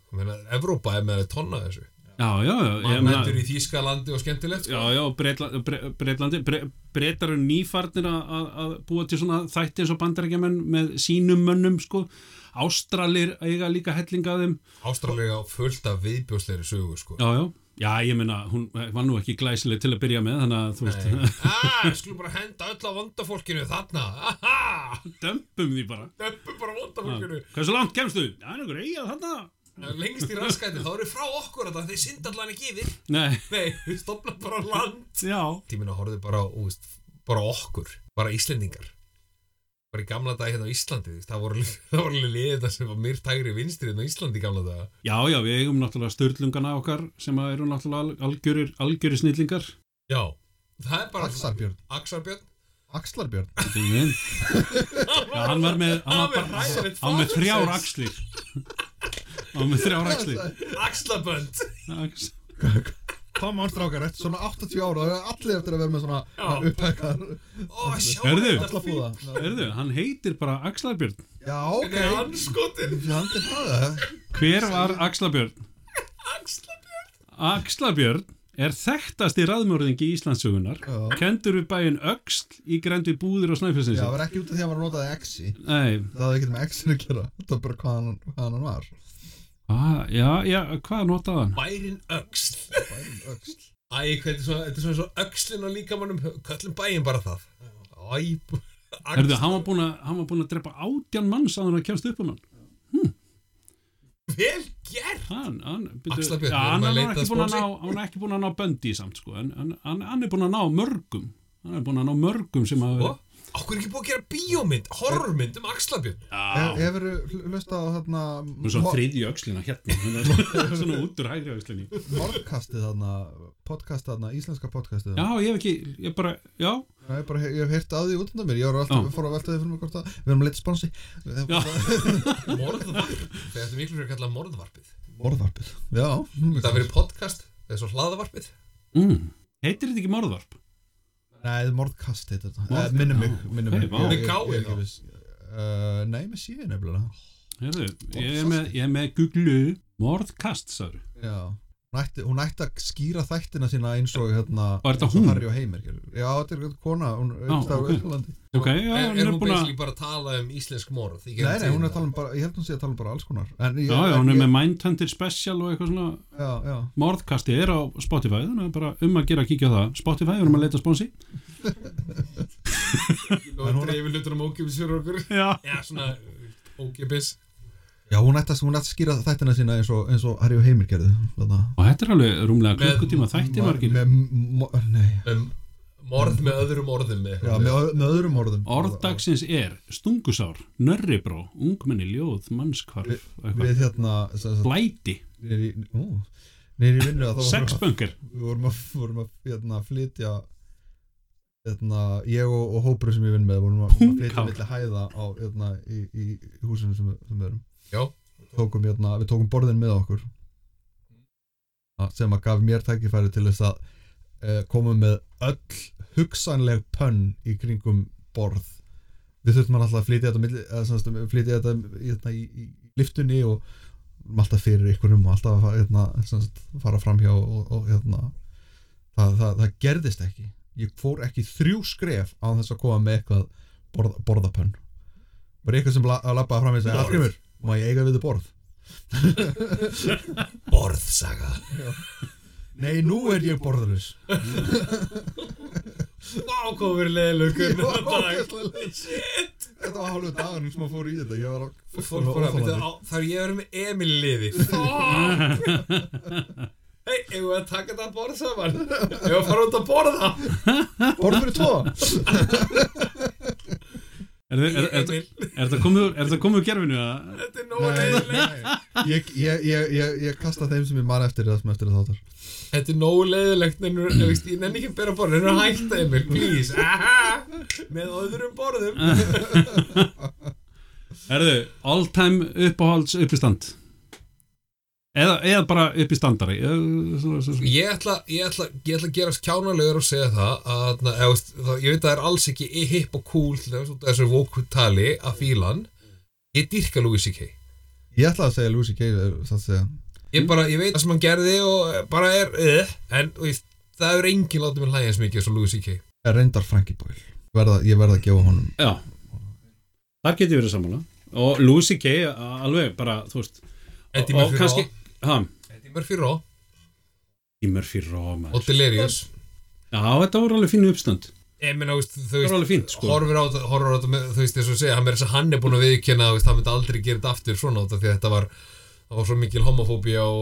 Evrópa er með að tonna þessu Já, já, já ég mann meina- hendur í Þýskalandi og skemmtilegt sko. Já, já, Breitlandi, Bre Breitlandi bre Breitar eru nýfarnir að- búa til svona þætti eins og bandarækjumenn með sínum mönnum, sko. Ástralir eiga líka hellingaðum Ástralega fullt af viðbjósleiri sögu sko. Já, já, já, ég meina, hún var nú ekki glæsileg til að byrja með, þannig að þú veist. Nei. ah, skulum bara henda öll á vondafólkinu þarna. Aha, dömpum því bara. Dömpum bara vondafólkinu. Hversu langt kemstu? Já, einhver eigað þarna lengst í raskæti, þá eru frá okkur þetta þeir synda allan ekki yfir. Nei, nei, við stopnum bara á land. Já. Tíminn að horfið bara, þú veist, bara okkur bara Íslendingar. Bara í gamla dag hérna á Íslandi þú veist, það voru, það voru alveg liðið sem var myrkt hægri vinstri hérna á Íslandi í gamla dag Já, já, við eigum náttúrulega störlungana okkar sem að eru náttúrulega algjörir, algjörir snillingar. Já, það er bara Axarbjörn Axarbjörn Axlarbjörn. Já, hann var með, hann var bara, hann var með þrjár axlir Var með þrjár axlir Axlabönd. Ax- Come on strákar, eftir svona 80 ára er allir eftir að vera með svona Já. upphækkar ó, sjá þetta. Heyrðu, hann heitir bara Axlarbjörn Já, ok. Það Hver var Axlarbjörn? Axlabjörn. Axlarbjörn er þekktasti raðmörðingi Íslandsugunar Já. kendur við bæinn Öxl í grendu búðir og Já, snæfisins það var ekki út af því að hann var að notaði exi. Nei, Það hafði ekkert með exinu að gera. Það var bara hvað hann, hvað hann var ah, já, já, hvað notaði hann? bærin Öxl. Bærin öxl. Æ, hvað, þetta er svona, þetta er svona svo öxlin og líkamannum, köllum bæinn bara það. Æ, Herðu, hann var búinn að, hann var búinn að drepa átján manns að hann að kemst upp um hann. Vel gert. hann, hann, byrju- erum hann, hann, var ekki búinn að ná, hann er ekki búinn að ná böndi samt sko, en en- hann, hann er búinn að ná mörgum. Hann er búinn að ná mörgum sem að okkur er ekki búið að gera bíómynd, horrormynd um Axlabjörn. já, Hefur hlustað á þarna hún er svona þriðju öxlina hérna er svona, svona út úr hægri öxlinni Mordkastið þarna Podcast þarna, íslenska podcastið já, ég hef ekki, ég bara, já Ég, bara, ég hef heyrt á því út undan mér Ég var alltaf, Já. fór að velta því fyrir mig hvort að Við erum að leita sponsi Já. Morðvarpið. Þetta miklu fyrir að kalla morðvarpið. Morðvarpið Já Það verið podcast, það er svo hlaðavarpið. mm. heitir þetta ekki morðvarp? Nei, mordkast heitir þetta. Minni mig, ok, mig. Með er ekki þá? Nei, með síðu nefnilega. Heyrðu, ég er með, ég er með Google morðkast, sagður Já Hún ætti, hún ætti að skýra þættina sína eins og hérna er þetta hún? Harry og Heimir. Já, þetta er kona Hún er Já, einhvers staðar á ok. Austurlandi. ok, já, er, er hún búin að basically bara að tala um íslensk morð? Nei, nei, hún er að tala um bara Ég held hún sé að tala um bara alls konar en ég, já, já, hún er ég, með Mindhunter Special og eitthvað svona Já, já morðkasti er á Spotify þannig að bara um að gera að kíkja það Spotify, við erum að leita sponsi Og En hún- dreifir hlutur um okkur. já, Já, svona ókipis. Já, hún ætti að, að skýra þættina sína eins og, eins og Harry og Heimir Þarna. og þetta er alveg rúmlega klukkutíma þætti margir Með, Um morð með öðrum orðum með Já, með, með öðrum orðum Orðdagsins er stungusár, nörribró, ungmenni, ljóð, mannskvarf, eitthvað. Við hérna blæti, vorum við- vorum að, vorum að hérna, flytja hérna, ég og, og hópur sem ég vinn með vorum að flytja Pungkál. milli hæða á, hérna, í, í, húsinu sem, við- erum. Tókum, hérna, við tókum borðin með okkur. Að- sem að gaf mér tækifæri til þess að uh, koma með öll hugsanleg pönn í kringum borð. Við þurftum alltaf að flytja þetta, á milli, eða, sem sagt, flytja þetta hérna, í, í, liftunni og alltaf fyrir ykkurum og alltaf að hérna, sem sagt, fara framhjá og, og hérna það, það, það gerðist ekki. Ég fór ekki þrjú skref á þess að koma með eitthvað borð, borðapönn. Var eitthvað sem la, að labbaði fram í sig? Hallgrímur, má ég eiga við þið borð? Borðsaga nei, nú er ég hvað verið leðilegur Shit. Þetta var hálfu dagarinn sem að fór í þetta. Ég var að Fólk bara, byrja, á, það er ég vera með Emil í liði. Hei, eigum við að taka þetta að borða saman? Eigum við að fara út að borða? Borð fyrir tvo Er, er, er, er, er það komið úr- er það komið úr gerfinu? þetta er nógu leiðilegt. Ég, ég, ég, ég, ég kasta þeim sem ég man eftir það sem eftir það þáttar. Þetta er nógu leiðilegt en ég nenni ekki að bera borða Nenni að hætta Emil, please. Aha, Með öðrum borðum. Erðu, all time uppáhalds uppistand eða, eða bara svo, svo, svo. Ég ætla, ég ætla, ég ætla að gera skjánalegur og segja það að, na, eða, veist, það, ég veit að það er alls ekki hip og cool til þess út af þessu vókutali að fílan ég dýrka Louis C.K. Ég ætla að segja Það að segja Ég bara, ég veit það sem hann gerði og bara er, uh, en þú veist, það er enginn látið mér hlæja eins mikið eins og Louis C.K. Ég reyndar Frankie Boyle verða, Ég verða að gefa honum Já, þar geti verið sammála og Lucy Kay alveg bara, þú veist Eddie og kannski, Eddie Murphy Raw. Í Murphy Raw og Delirious. Já, þetta voru alveg fínu uppstand. Ég meina, þú veist, Það sko. horfir á þetta, þú veist, þess að segja, hann er hann er búin að veist, hann myndi aldrei gera þetta aftur svona því þetta var, það var svo mikil homofóbía og,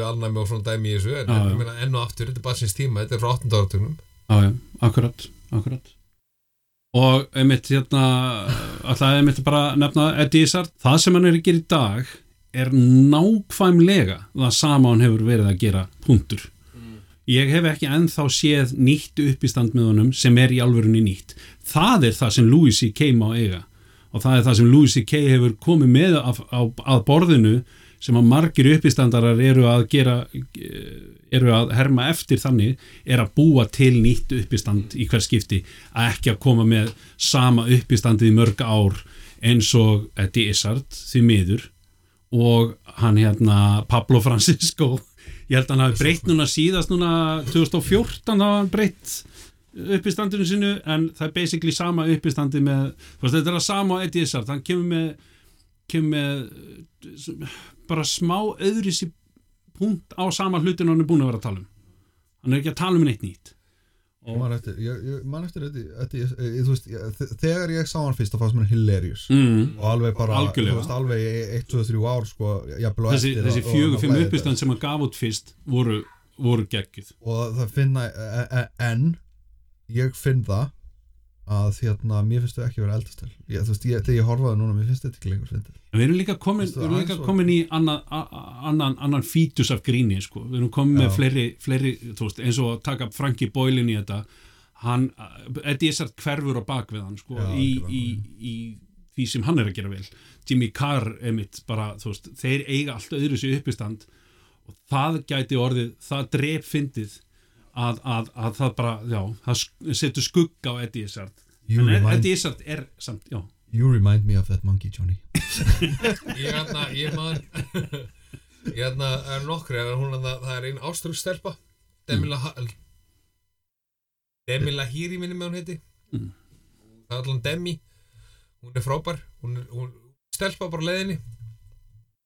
við alnæmi og svona dæmi í þessu, en ég meina, enn og aftur, þetta er bara síns tíma, þetta er frá 8. áratögnum. Já, já, akkurat, akkurat. Og einmitt hérna alltaf einmitt bara nefna Eddie Izzard, það sem hann er að gera í dag er nákvæmlega það sama hann hefur verið að gera punktur ég hef ekki ennþá séð nýtt uppistand með honum sem er í alvörunni nýtt það er það sem Louis C.K. má eiga og það er það sem Louis C.K. hefur komið með af, á, að borðinu sem að margir uppistandarar eru að gera eru að herma eftir þannig er að búa til nýtt uppistand í hver skipti að ekki að koma með sama uppistandið í mörg ár eins og Eddie Izzard því miður og hann hérna Pablo Francisco ég held að hann hafi breytt núna síðast núna 2014 þá hafa hann breytt uppistandinu sinu en það er basically sama uppistandi með þetta er að sama Eddie Izzard hann kemur með, kemur með bara smá öðrisi punkt á sama hlutin hann er búin að vera að tala um. Hann er ekki að tala um neitt nýtt Ég man eftir, ég, ég man eftir þegar ég sá hann fyrst þá fannst mér hilarious. Mm. og alveg bara, veist, alveg 1, 2, 3 ár sko, þessi, þessi og- og- fjögur, og- fimm og- uppistand sem hann gaf út fyrst voru, voru geggjuð. Og það finna e- e- en ég finn það að hérna, mér finnst þau ekki vera eldastel ég, þú veist, ég, þegar ég horfaði núna, mér finnst þetta ekki lengur fyndið við erum líka komin, við erum líka komin í annan, annan, annan fítus af gríni sko. við erum komin með Já. fleiri, fleiri þú veist, eins og að taka Frankie Boyle inn í þetta hann, Eddie Izzard hverfur á bak við hann sko, Já, í, algjörlega. í, í því sem hann er að gera vel Jimmy Carr emitt bara, þú veist, þeir eiga allt öðru sér uppistand og það gæti orðið, það drep fyndið að, að, að það bara, já, það setur skugga á Eddie Izzard. En Eddie Izzard er samt, já. You remind me of that monkey Johnny. Ég hérna, ég man, ég hérna, er nokkri, en hún hérna, það er einn ástrúkstelpa, Demila, mm. Demila Hiri minni með hún heiti, Mm. það er allan Demi, hún er frábær, hún er, hún, stelpa bara á leiðinni,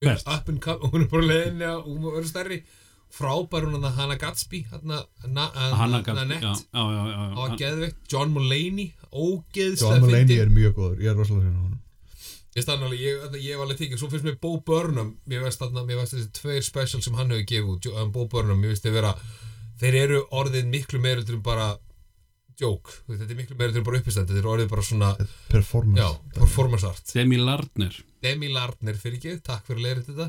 Hvert? Up and come, hún er bara á leiðinni að hún verður stærri, frábær hún að Hannah Gatsby, hérna, na- Hanna Hanna Gatt, já, Nett, já, já, já, var já. geðveikt, John Mulaney, ógeðslega John Mulaney er mjög góður, ég er rosalega hérna honum. Ég stann alveg, ég, ég var alveg þykir, svo finnst mér Bo Burnham, mér veist þarna, mér veist þessi tveir special sem hann hefur gefið um, Bo Burnham, mér veist þeir vera, þeir eru orðin miklu meira til bara veist, þetta er miklu meira er bara uppistand, þetta er orðið bara svona performance. Já, performance art. Demi Lardner Demi Lardner fyrir ekki, takk fyrir að leira þetta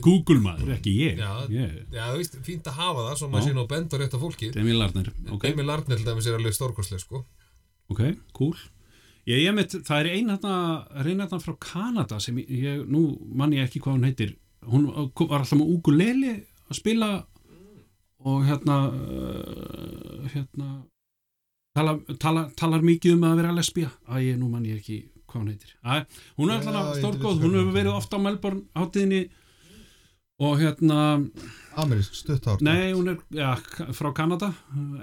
Google maður, ekki ég, Já. ég. já, þú veist, fínt að hafa það svo maður sé nú á rétt á fólki Demi Lardner, ok, Demi Lardner til dæmis er alveg stórkostlega sko. Ok, cool. Ég, ég mitt, það er ein hérna reynarna frá Kanada sem ég, nú mann ég ekki hvað hún heitir. Hún var alltaf með ukulele að spila og hérna uh, hérna tala, tala, talar mikið um að vera lesbía. Að ég nú mann ég ekki hvað hún heitir. Æ, hún er alltaf veit hún hefur verið er. ofta á Melbourne hátíðinni og hérna amerísk stutthár nei, hún er ja, frá Kanada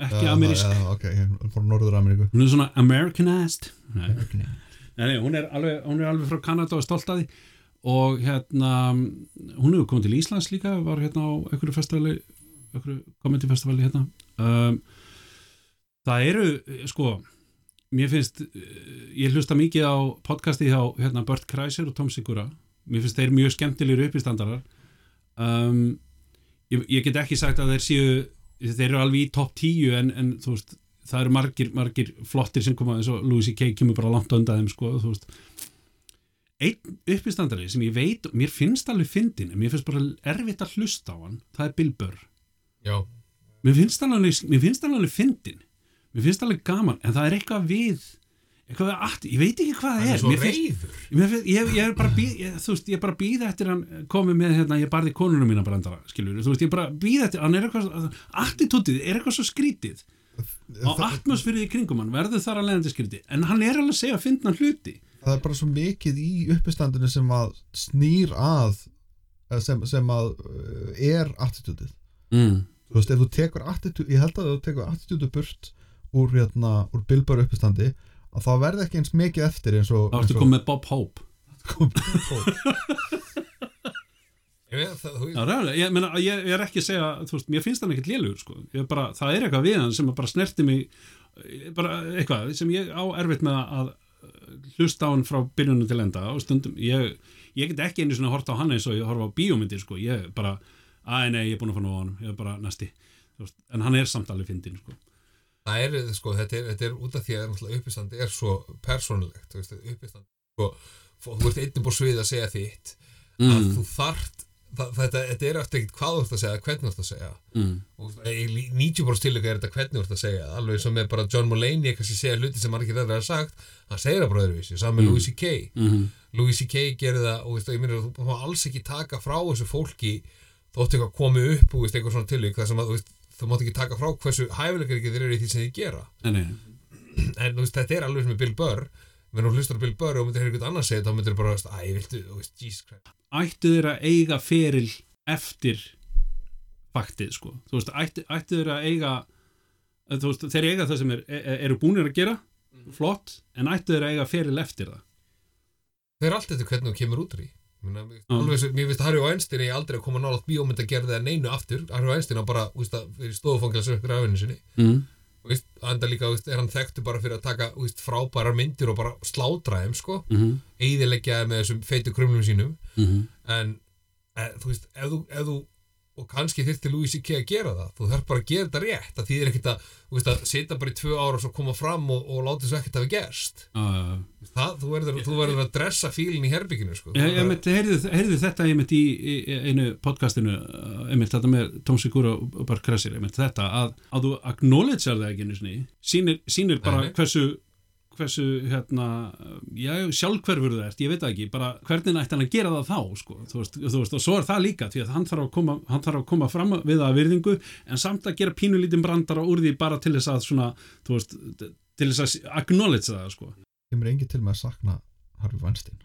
ekki amerísk. já, ok, ég er frá Norður Ameríku hún er svona Americanized. Nei. Nei, nei, hún, er alveg, hún er alveg frá Kanada og stolt að því. Og hérna hún hefur komið til Íslands líka var hérna á einhverju festivali einhverju komendifestivali hérna. Um, það eru sko mér finnst, eh, ég hlusta mikið á podcasti hjá hérna, Bert Kreischer og Tom Sigura mér finnst þeir mjög skemmtilegir uppistandarar um, ég, ég get ekki sagt að þeir séu þeir eru alveg í topp 10 en, en þú veist það eru margir, margir flottir sem koma eins og Louis C.K. kemur bara langt undan þeim sko, þú veist. Einn uppistandari sem ég veit mér finnst alveg fyndin, en mér finnst bara erfitt að hlusta á hann, það er Bill Burr. Já, mér finnst alveg, mér finnst alveg fyndin mér finnst alveg gaman, en það er eitthvað við aftur, ég veit ekki hvað það er er. svo Mér finnst- Mér finnst- ég, ég er bara býð, þú veist, ég er bara býð eftir hann komið með hérna, ég barði konunum mína brandara, skilur, þú veist, ég bara býð eftir, hann er eitthvað, attitútið er eitthvað svo skrítið. Og atmosfærið í kringum hann verður þar að leiðandi skrítið, en hann er alveg að segja að finna hluti. það er bara svo mikið í uppistandinu sem að snýr að eða sem, sem að uh, er attitútið Mm. þú veist, ef þú tekur attitúd ég held að þú tekur attitúdu burt úr, hérna, úr að það verði ekki eins mikið eftir eins og Þá ertu komið með Bob Hope. ég veit það, Já, ræðilega, ég, meina, ég, ég er ekki að segja, þú veist, mér finnst hann ekkert lélugur, sko. Ég er bara, það er eitthvað við hann sem bara snerti mig, eh, bara eitthvað sem ég á erfitt með að hlusta á hann frá byrjunum til enda og stundum, ég, ég get ekki einu svona hort á hann eins og ég horfa á bíómyndir, sko. Ég bara, að nei, ég er búin að fá nú á hann, ég er bara næsti. En hann er samt alveg fyndin, sko. Það er, sko, þetta er, þetta er út af því að uppistandi er svo veist, uppistandi, sko þú ert einnum búr svið að segja þitt að Mm, þú þart þetta, þetta er eftir ekkert hvað þú ert að segja, hvernig þú ert að segja mm, og í 90% tilöka er þetta hvernig þú ert að segja alveg sem með bara John Mulaney kannski segja hluti sem margir aðra hafa sagt hann segir það bara öðruvísi, saman Mm. Louis C.K. mm, Louis C.K. gerir það og ég meina, þú má alls ekki taka frá þessu fólki þótt eitthvað komi upp og veist, eitthvað svona tilvík þar sem að veist, þú mátt ekki taka frá hversu hæfileikar ekki þeir eru í því sem þið gera. Nei, en veist, þetta er alveg sem með Bill Burr. Menn þú hlustar á Bill Burr og myndir eitthvað annað segja þá myndir bara, æ, viltu, Jesus Christ. Ættu þeir að eiga feril eftir faktið sko? Þú veist, ættu, ættu þeir að eiga eh, þú veist, þeir eiga það sem er, er, eru búnir að gera flott, en ættu þeir að eiga feril eftir það? Það er allt eftir hvernig þú kemur út í Menna, Mm. alveg svo, mér finnst Harry Weinstein ég aldrei að koma nálaðt bíómynd að gera það neinu aftur Harry Weinstein á bara, þú veist, að fyrir stofufangils upp grafinu sinni mm. og veist, enda líka, þú veist, er hann þekktu bara fyrir að taka, þú veist, frábærar myndir og bara slátra þeim, sko, Mm -hmm. eiðileggja þeim með þessum feitu krumlum sínum Mm en, e, þú veist, ef þú, ef þú og kannski þyrfti Louis C.K. að gera það. Þú þarf bara að gera þetta rétt. Það þýðir ekkert að, að sitja bara í tvö ára og svo koma fram og, og láta þessu ekkert hafi gerst. Uh, það, þú verður, að dressa fílinn í herbygginu, sko. Ég, ég mitt, heyrðu, heyrðu þetta ég mitt í, í í einu podcastinu uh, ég mitt þetta með Tom Sigura og Bart Kressir ég mitt þetta að, að þú acknowledgear það ekki sýnir, sýnir bara hversu hversu hérna já, sjálfhverfur það ert, ég veit ekki bara hvernig ætti hann að gera það þá sko, þú veist, þú veist, og svo er það líka því að hann þarf að koma, hann þarf að koma fram við það að virðingu en samt að gera pínulítinn brandara úr því bara til þess að svona, þú veist, til þess að acknowledge það sko. Kemur engi til með að sakna Harvey Weinstein?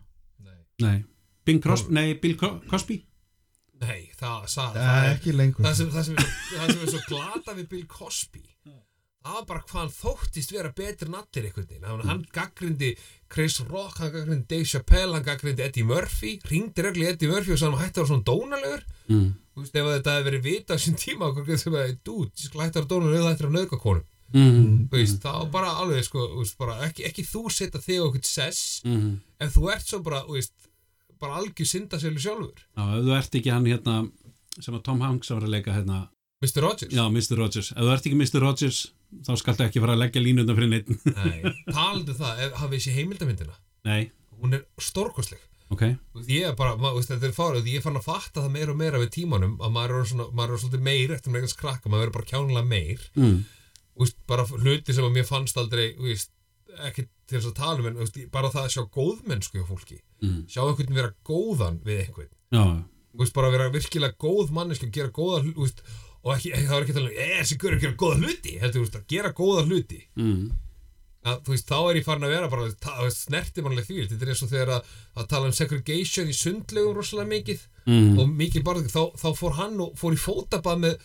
Nei, Nei, Bing Crosby, nei, Bill Co- Cosby? Nei það, það, það það, er er, ekki lengur. það, sem, það, sem, það sem er svo glata við Bill Cosby það var bara hvað hann þóttist vera betri en allir einhvern veginn, hann, hann gaggrindi Chris Rock, hann gaggrindi Dave Chappelle hann gaggrindi Eddie Murphy, ringdi regli Eddie Murphy og sagði hann hætti að vera svona dónalegur mm. þú veist, ef þetta hefði verið vita á sín tíma okkur sem að, dude, ég skal hætti að vera dónalegur eða hætti að nöðga konum, Mm. þú veist, það var bara alveg, sko, veist, bara ekki, ekki þú setja þig okkur sess, Mm. ef þú ert svo bara, þú veist, bara algjör syndasölu sjálfur, Já, ef þú ert ekki hann hérna sem að Tom Hanks var að leika hérna Mr. Rogers Já, Mr. Rogers, ef þú ert ekki Mr. Rogers þá skaltu ekki fara að leggja línundar fyrir neitt Nei, talandi um það, hafið þessi heimildamyndina? Nei, hún er stórkostleg. Ok. Þú veist, ég er bara, maður, þetta er fárið ég fann að fatta það meira og meira við tímanum að maður er, svona, maður er svolítið meir eftir með eitthvað krakka, maður er bara kjánulega meir. Mm. Veist, bara hluti sem að mér fannst aldrei veist, ekki til þess að tala um en veist, bara það að sjá góðmennsku hjá fólki. Mm. sjá einhvern vera góðan við einhvern. Bara vera virkilega góð manneski og ekki, það var ekki að tala um "Eh, þessi gaur er að gera góða hluti heldur, veist, að gera góða hluti mm. að, veist, þá er ég farin að vera bara snerti mannlega því, þetta er eins og þegar að, að tala um segregation í sundlegum rosalega mikið Mm. og mikið bara þá, þá fór hann og fór í fótabað með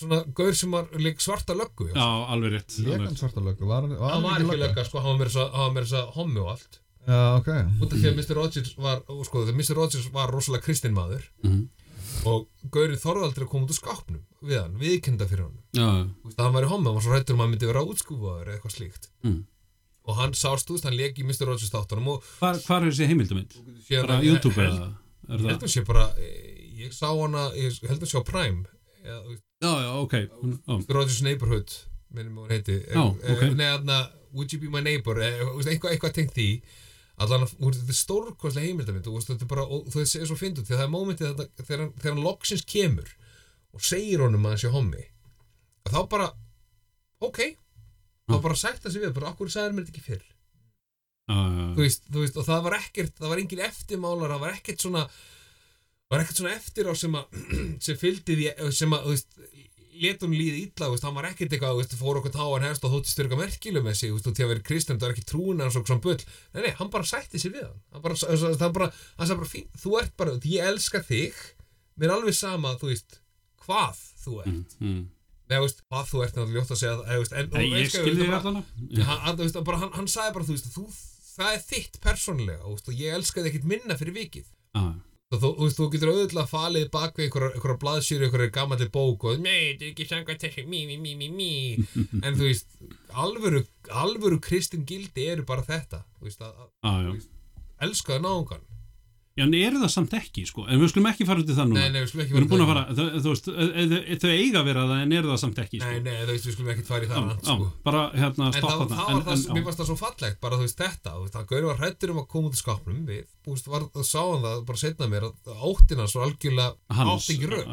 svona gaur sem var leik svarta löggu já, alveg rétt rétt. svarta löggu, var, var hann var ekki lögga, sko, hann var meira þess að- hann var hommi og allt Já, ok út af því að Mr. Rogers var, og sko, Mr. Rogers var rosalega kristin maður Mhm. Og aldrei að koma út úr skápnum við hann, viðkynda fyrir hann Þú veist, hann var í hommi, hann var svo rættur um að hann myndi vera útskúfaður eða eitthvað slíkt mm. og hann sást, veist, hann leik í Mr. Rogers þáttunum hvar, hvar er þessi heimildamind? síðan bara YouTube held- eða er Ég það? held að sé bara, eh, ég sá hana, ég held að sé á Prime já, já, ok. Mr. Rogers Neighborhood minnum hún heiti Já, ok. Nei, þarna, Would you be my neighbor eh, eitthvað tengt því allan, þetta er stórkostlega heimildamind og þetta er bara, og þú veist, er svo fyndut að það er mómentið þetta, þegar, þegar hann loksins kemur og segir honum að hann sé hommi að þá bara ok, þá Já. bara sætta sig við bara, okkur sagði mér þetta ekki fyrr já, þú veist, þú veist, og það var ekkert það var engin eftirmálar, það var ekkert svona var ekkert svona eftir á sem að sem fylgdi því, sem að þú veist, let hún líði illa, veist, hann var ekkert eitthvað veist, fór okkur táan hefst og þótti styrka merkilu með sig, þú veist, og til að vera kristend, það er ekki trúin hans og svona bull, nei, nei, hann bara sætti sig við hann hann bara, hann bara, hann sagði bara fín, þú ert bara, ég elska þig mér er alveg sama, þú veist hvað þú ert, mm, mm. nei, veist, hvað þú ert er náttúrulega ljótt að segja, það, en, og ég veist hvað, skil þú veist, þig bara- allan hann, hann, sagði bara, þú veist, þú, það er þitt persónlega og ég elska þig ekkert minna fyrir vikið og þú, þú, þú getur auðvitað falið bak við einhverja, einhverja blaðsýri, einhverja gammalli bók og nei, þetta er ekki samkvæmt þessu mí, mí, mí, mí, mí. En þú veist, alvöru alvöru kristin gildi eru bara þetta. Þú veist, að, Já, já. að elska það náungan Já, en eru það samt ekki, sko. En við skulum ekki fara út í það núna. Nei, nei, við skulum ekki Við erum búin að það. fara, þau, þú veist, þau, þau- eiga að vera það en eru það samt ekki, sko. Nei, nei, þú veist, við skulum ekki fara í það Já, rand, já, sko. bara hérna En það, stoppa það það var það, en, mér fannst það svo fallegt bara þú veist þetta, þú veist, það gauri var hrættur um að koma út í skápnum við, þú veist, það sá hann það bara setna mér áttina svo algjörlega átt ekki rauk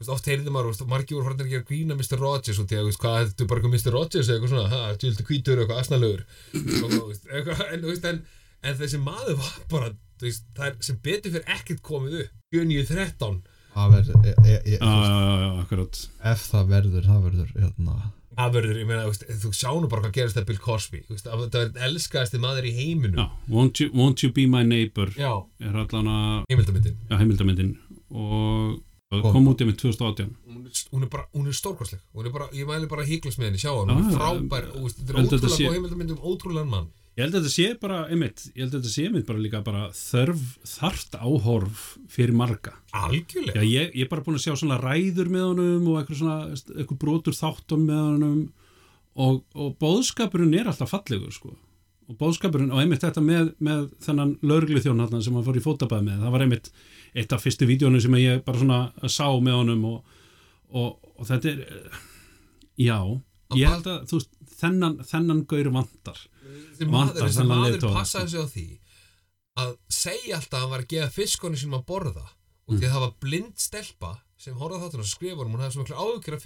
ég- veist, ég ég, oft heyrði maður, veist, margir voru farin að gera grína Mr. Rogers og því að, veist, hvað, þetta er bara eitthvað Mr. Rogers eða eitthvað svona, ha, tjöldu hvítur eitthvað asnalögur eitthvað, en, veist, en, en þessi maður var bara, veist, það er sem betur fyrir ekkert komið upp. 7.9.13 Það verður, já, já, já, akkurat. ef það verður, það verður hérna, það verður, ég meina, veist, þú sjá nú bara hvað gerist það Bill Cosby, veist, að það verður elskaðasti maður í heiminum. Já, won't you, won't you be my neighbor Já, er allan að, heimildamindin já, heimildamindin og og Kom. kom. út í með 2018 hún er, hún er bara, hún er stórkostleg. Hún er bara, ég mæli bara híklas með henni, sjá hann Já, hún er frábær, og þetta er ótrúlega góð heimildamindum, ótrúlegan mann. Ég held að þetta sé bara, einmitt ég held að þetta sé einmitt bara líka bara þörf þart áhorf fyrir marga. Algjörlega. Já, ég, ég er bara búin að sjá svona ræður með honum og eitthvað svona, eitthvað brotur þáttum með honum og, og bóðskapurinn er alltaf fallegur sko. Og bóðskapurinn, og einmitt þetta með, með þennan lögreglu þjón þarna sem hann fór í fótabæð með, það var einmitt eitt af fyrstu vídjónu sem ég bara svona sá með honum og, og, og þetta er já, ég held að veist, þennan, þennan gaur vantar þessi vantar maður, þessi þennan maður passaði sig á því að segja alltaf að hann var að gefa fiskunni sínum að borða og Mm. því að það var blind stelpa sem horfði þáttur og skrifa hún, hún hafði svo miklu áhugjur af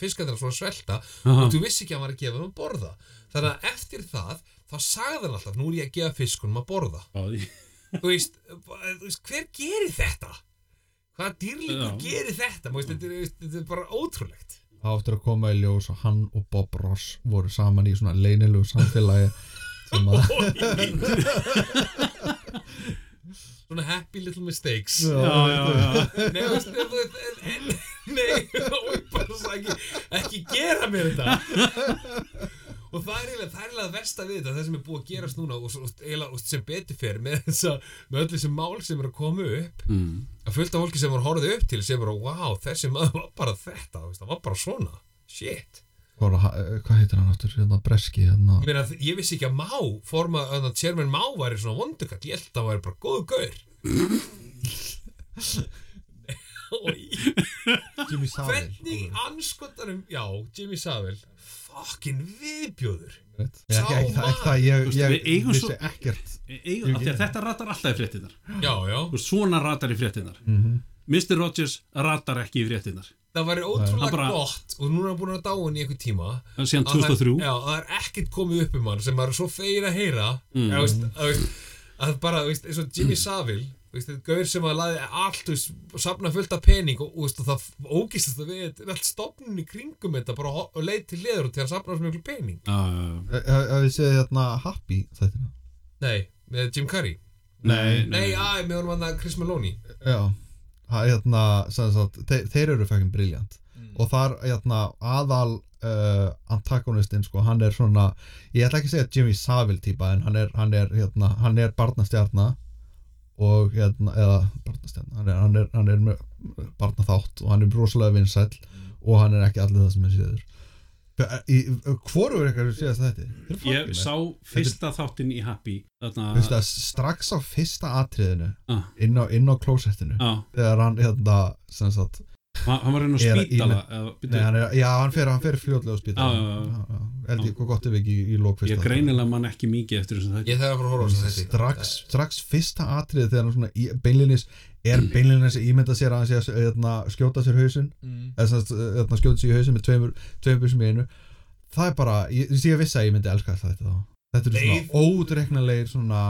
fiskandina svona svelta Aha. og þú vissi ekki að hann var að gefa að borða þannig að eftir það, þá sagði hann alltaf nú er ég að gefa fiskunum að borða Já, þú veist, þú veist, hver gerir þetta? Hvaða dýrlingur Já. gerir þetta? Þú Veist, þetta, er, þetta er bara ótrúlegt það áttur að koma í ljós og hann og Bob Ross voru saman í svona leynilegu samfélagi sem að Svona happy little mistakes já, já, já. Nei, veist, nei, og bara sagði ekki gera mér þetta og það er eiginlega, það er eiginlega versta við þetta það sem er búið að gerast núna og, og, og sem betur fer með, þessa, með öll þessi mál sem er að koma upp Mm. að fullt af fólki sem var horfið upp til sem bara, wow, þessi maður var bara þetta það var bara svona, shit. Hvað, það- hvað heitir hann áttur, hérna breski hérna, Ég meina, ég vissi ekki að Má, forma, að Chairman Má væri svona vondukall, ég held að hann væri bara góðu gaur. Jimmy Savile. Hvernig anskotanum, já, Jimmy Savile, fucking viðbjóður. Rétt. Ég- ekki, ekki, það- ekki það, ég, Þú veist, ég við eigum vissi svo- þetta ratar alltaf í veist, svona ratar í fréttinar Mhm. Mr. Rogers ratar ekki í fréttinar Það væri ótrúlega bara- gott og núna er hann búin að dáin í einhver tíma síðan að það- 2003 Já, það er ekkert komið upp um hann sem maður er svo fegin að heyra Mm. að, að, að bara, veist, eins og Jimmy Savile veist, þetta er gaur sem að laði allt veist, safna fullt af pening og, og, veist, og það ógist þetta við þetta er allt stofnun í kringum þetta bara og leið til leður til að safna svo miklu pening. Já, já, já. Hafið þið séð hérna Happy þættina? Nei, með Jim Carrey. Nei, Nei, æ, með honum hann Chris Maloney. Já, það er hérna sem sagt, þeir, þeir eru fækkin briljant og þar hérna aðal uh, antagonistinn sko, hann er svona ég ætla ekki að segja Jimmy Savile típa en hann er, hann er, hérna, hann er barnastjarna og hérna, eða barnastjarna, hann hann hann er með barnaþátt og hann er rosalega vinsæll og hann er ekki allir það sem er síður. Hvoru er eitthvað að séðast þetta? Ég sá fyrsta þáttinn í Happy Þarna strax á fyrsta atriðinu ah, inn á, á klósettinu Já, þegar hann hérna sem sagt, hann hann var einn á spítala nei, hann er, já, hann fer, hann fer fljóðlega á spítal Já, já, já. held ég hvað gott ef ekki í, í lók fyrsta Ég greinilega man ekki mikið eftir þessum þetta Ég þarf að fara að horfa á þessu þetta strax, strax fyrsta atrið þegar hann svona í, beinlinis er beinlinis að ímynda sér að hann sé að hérna, skjóta sér hausinn. Mm. eða sem sagt, hérna, skjóta sér í hausinn með tveimur, tveimur byssum í einu. Það er bara, ég, ég vissi að ég myndi elska þetta þá. Þetta er Leið- svona ódreiknanlegir svona,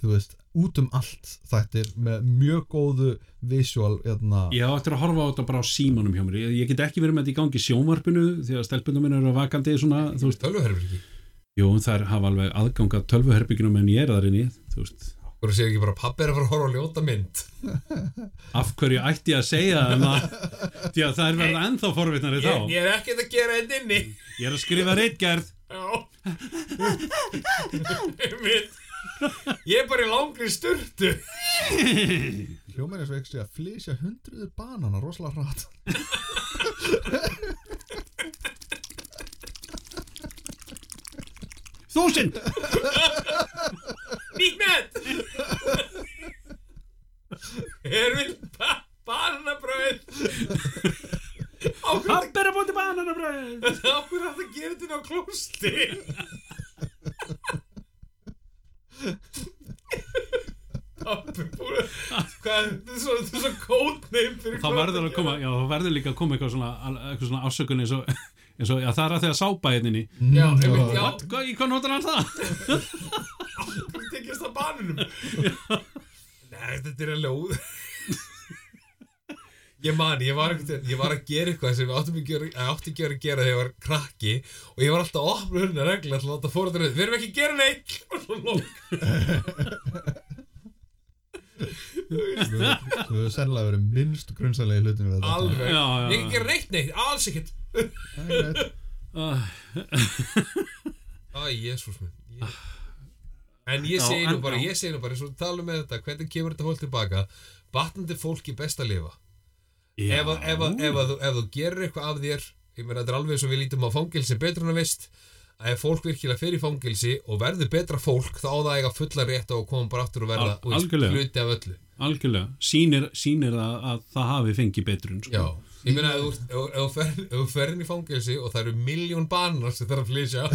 þú veist, út um allt þættir með mjög góðu visual, hérna. Ég á eftir að horfa á þetta bara á símanum hjá mér. Ég, get ekki verið með þetta í gangi í sjónvarpinu því að stelpunum minn eru vakandi svona, þú veist, Tölvuherbyrgi jú, þær hafa alveg aðgang að tölvuherbyggjunum en ég er þar inni, þú veist. Þú séu ekki bara pappi er að fara að horfa á ljóta mynd? Af hverju ætti ég að segja það? Að, að það er verða ennþá forvitnari þá. Ég, ég er ekkert að gera þetta inni. Ég er að skrifa reitgerð. Ég er bara í langri sturtu. Hljómar eins og ekki að flysja hundruður banana rosalega hratt. Þúsind! Nýtt met! Er við ba Barnabröð Ákveð Pappi er að búti bananabröð Ákveð að það gera þetta inn á klósti Pappi búin að Hvað, þetta er svo, þetta er svo kótneim fyrir Þá verður að koma, já, þá verður líka að koma eitthvað svona, eitthvað svona ásökun eins og, eins og, já, það er að því að sápa hérna Já, einmitt, já? Hvað, í hvað notar hann það? Hún tekist að banunum Nei, þetta er alveg óð Ég man, ég var, ég var að gera eitthvað sem ég áttum ekki að, að átti ekki að vera að gera þegar ég var krakki og ég var alltaf að opna hurna regla til að láta fóra þetta við erum ekki að gera neitt. Og svo lók. Þú hefur sennilega verið minnst grunnsalegi hlutinu við þetta. Alveg, Já, já, ég ekki já. að gera neitt neitt alls ekkert. Er Æ, jésús minn. Ég... En ég segi nú bara, ég segi nú bara eins og talum með þetta, hvernig kemur þetta fólk tilbaka batnandi fólki best að lifa. Ef, að- ef, að- ef, að ef þú gerir eitthvað af þér ég meina þetta er alveg og við lítum á fangilsi betur en að vist að ef fólk virkilega fer í fangilsi og verður betra fólk þá á það eiga fulla rétt á að koma bara aftur og verða Al- algjörlega. hluti af öllu. Algjörlega, sýnir það að það hafi fengið betrun sko. já, ég meina ef þú- ef ef þú fer- ef þú fer inn í fangilsi og það eru miljón banar sem þarf að flýsja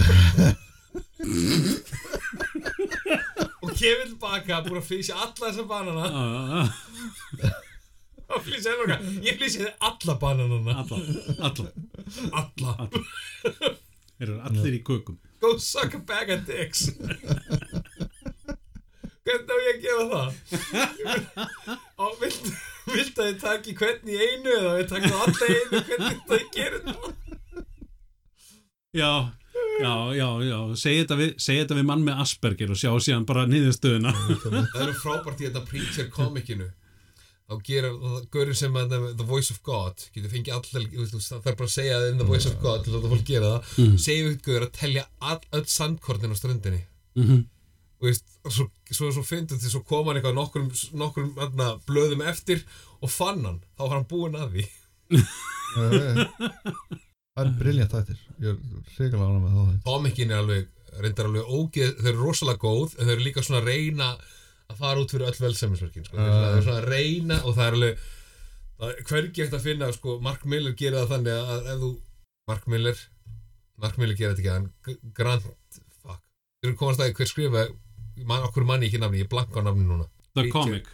og kemur tilbaka búin að flýsja alla þessa banana Flýsja enn okkar? Ég flýsja alla bananana. Alla, alla, alla. Alla. Eru allir í kökum. Go suck a bag of dicks. Hvernig á ég að gera það? Og vilt, vilt að ég taki hvern í einu eða við takum alla einu hvernig það gerir það? Já, já, já, já. Segð þetta, við, segi þetta við mann með Asperger og sjá síðan bara niðurstöðuna. Það eru frábært í þetta preacher komikinu þá gerir það görur sem að The Voice of God getur fengið veist, það þarf bara að segja það in The Voice of God til að það fólk gera það Mm. segjum við görur að telja all, öll sandkornin á ströndinni mm -hmm. og veist, og svo, svo, svo fyndum til svo kom hann eitthvað nokkrum, nokkrum anna, blöðum eftir og fann hann, þá var hann búinn að því það er briljant þættir ég er reyngarlega ánægð með þætti Komikin er alveg, reyndar alveg ógeð þau eru rosalega góð, en þau eru líka svona reyna að fara út fyrir öll velsemmisverkin sko. Uh. það er svona að reyna og það er alveg það er hvergi ekkert að finna sko, Mark Miller gerir það þannig að ef þú Mark Miller Mark Miller gerir þetta ekki, hann G- Grant fuck, þú eru komast að hver skrifa man, okkur manni ekki nafni, ég blanka á nafni núna The Preacher. Comic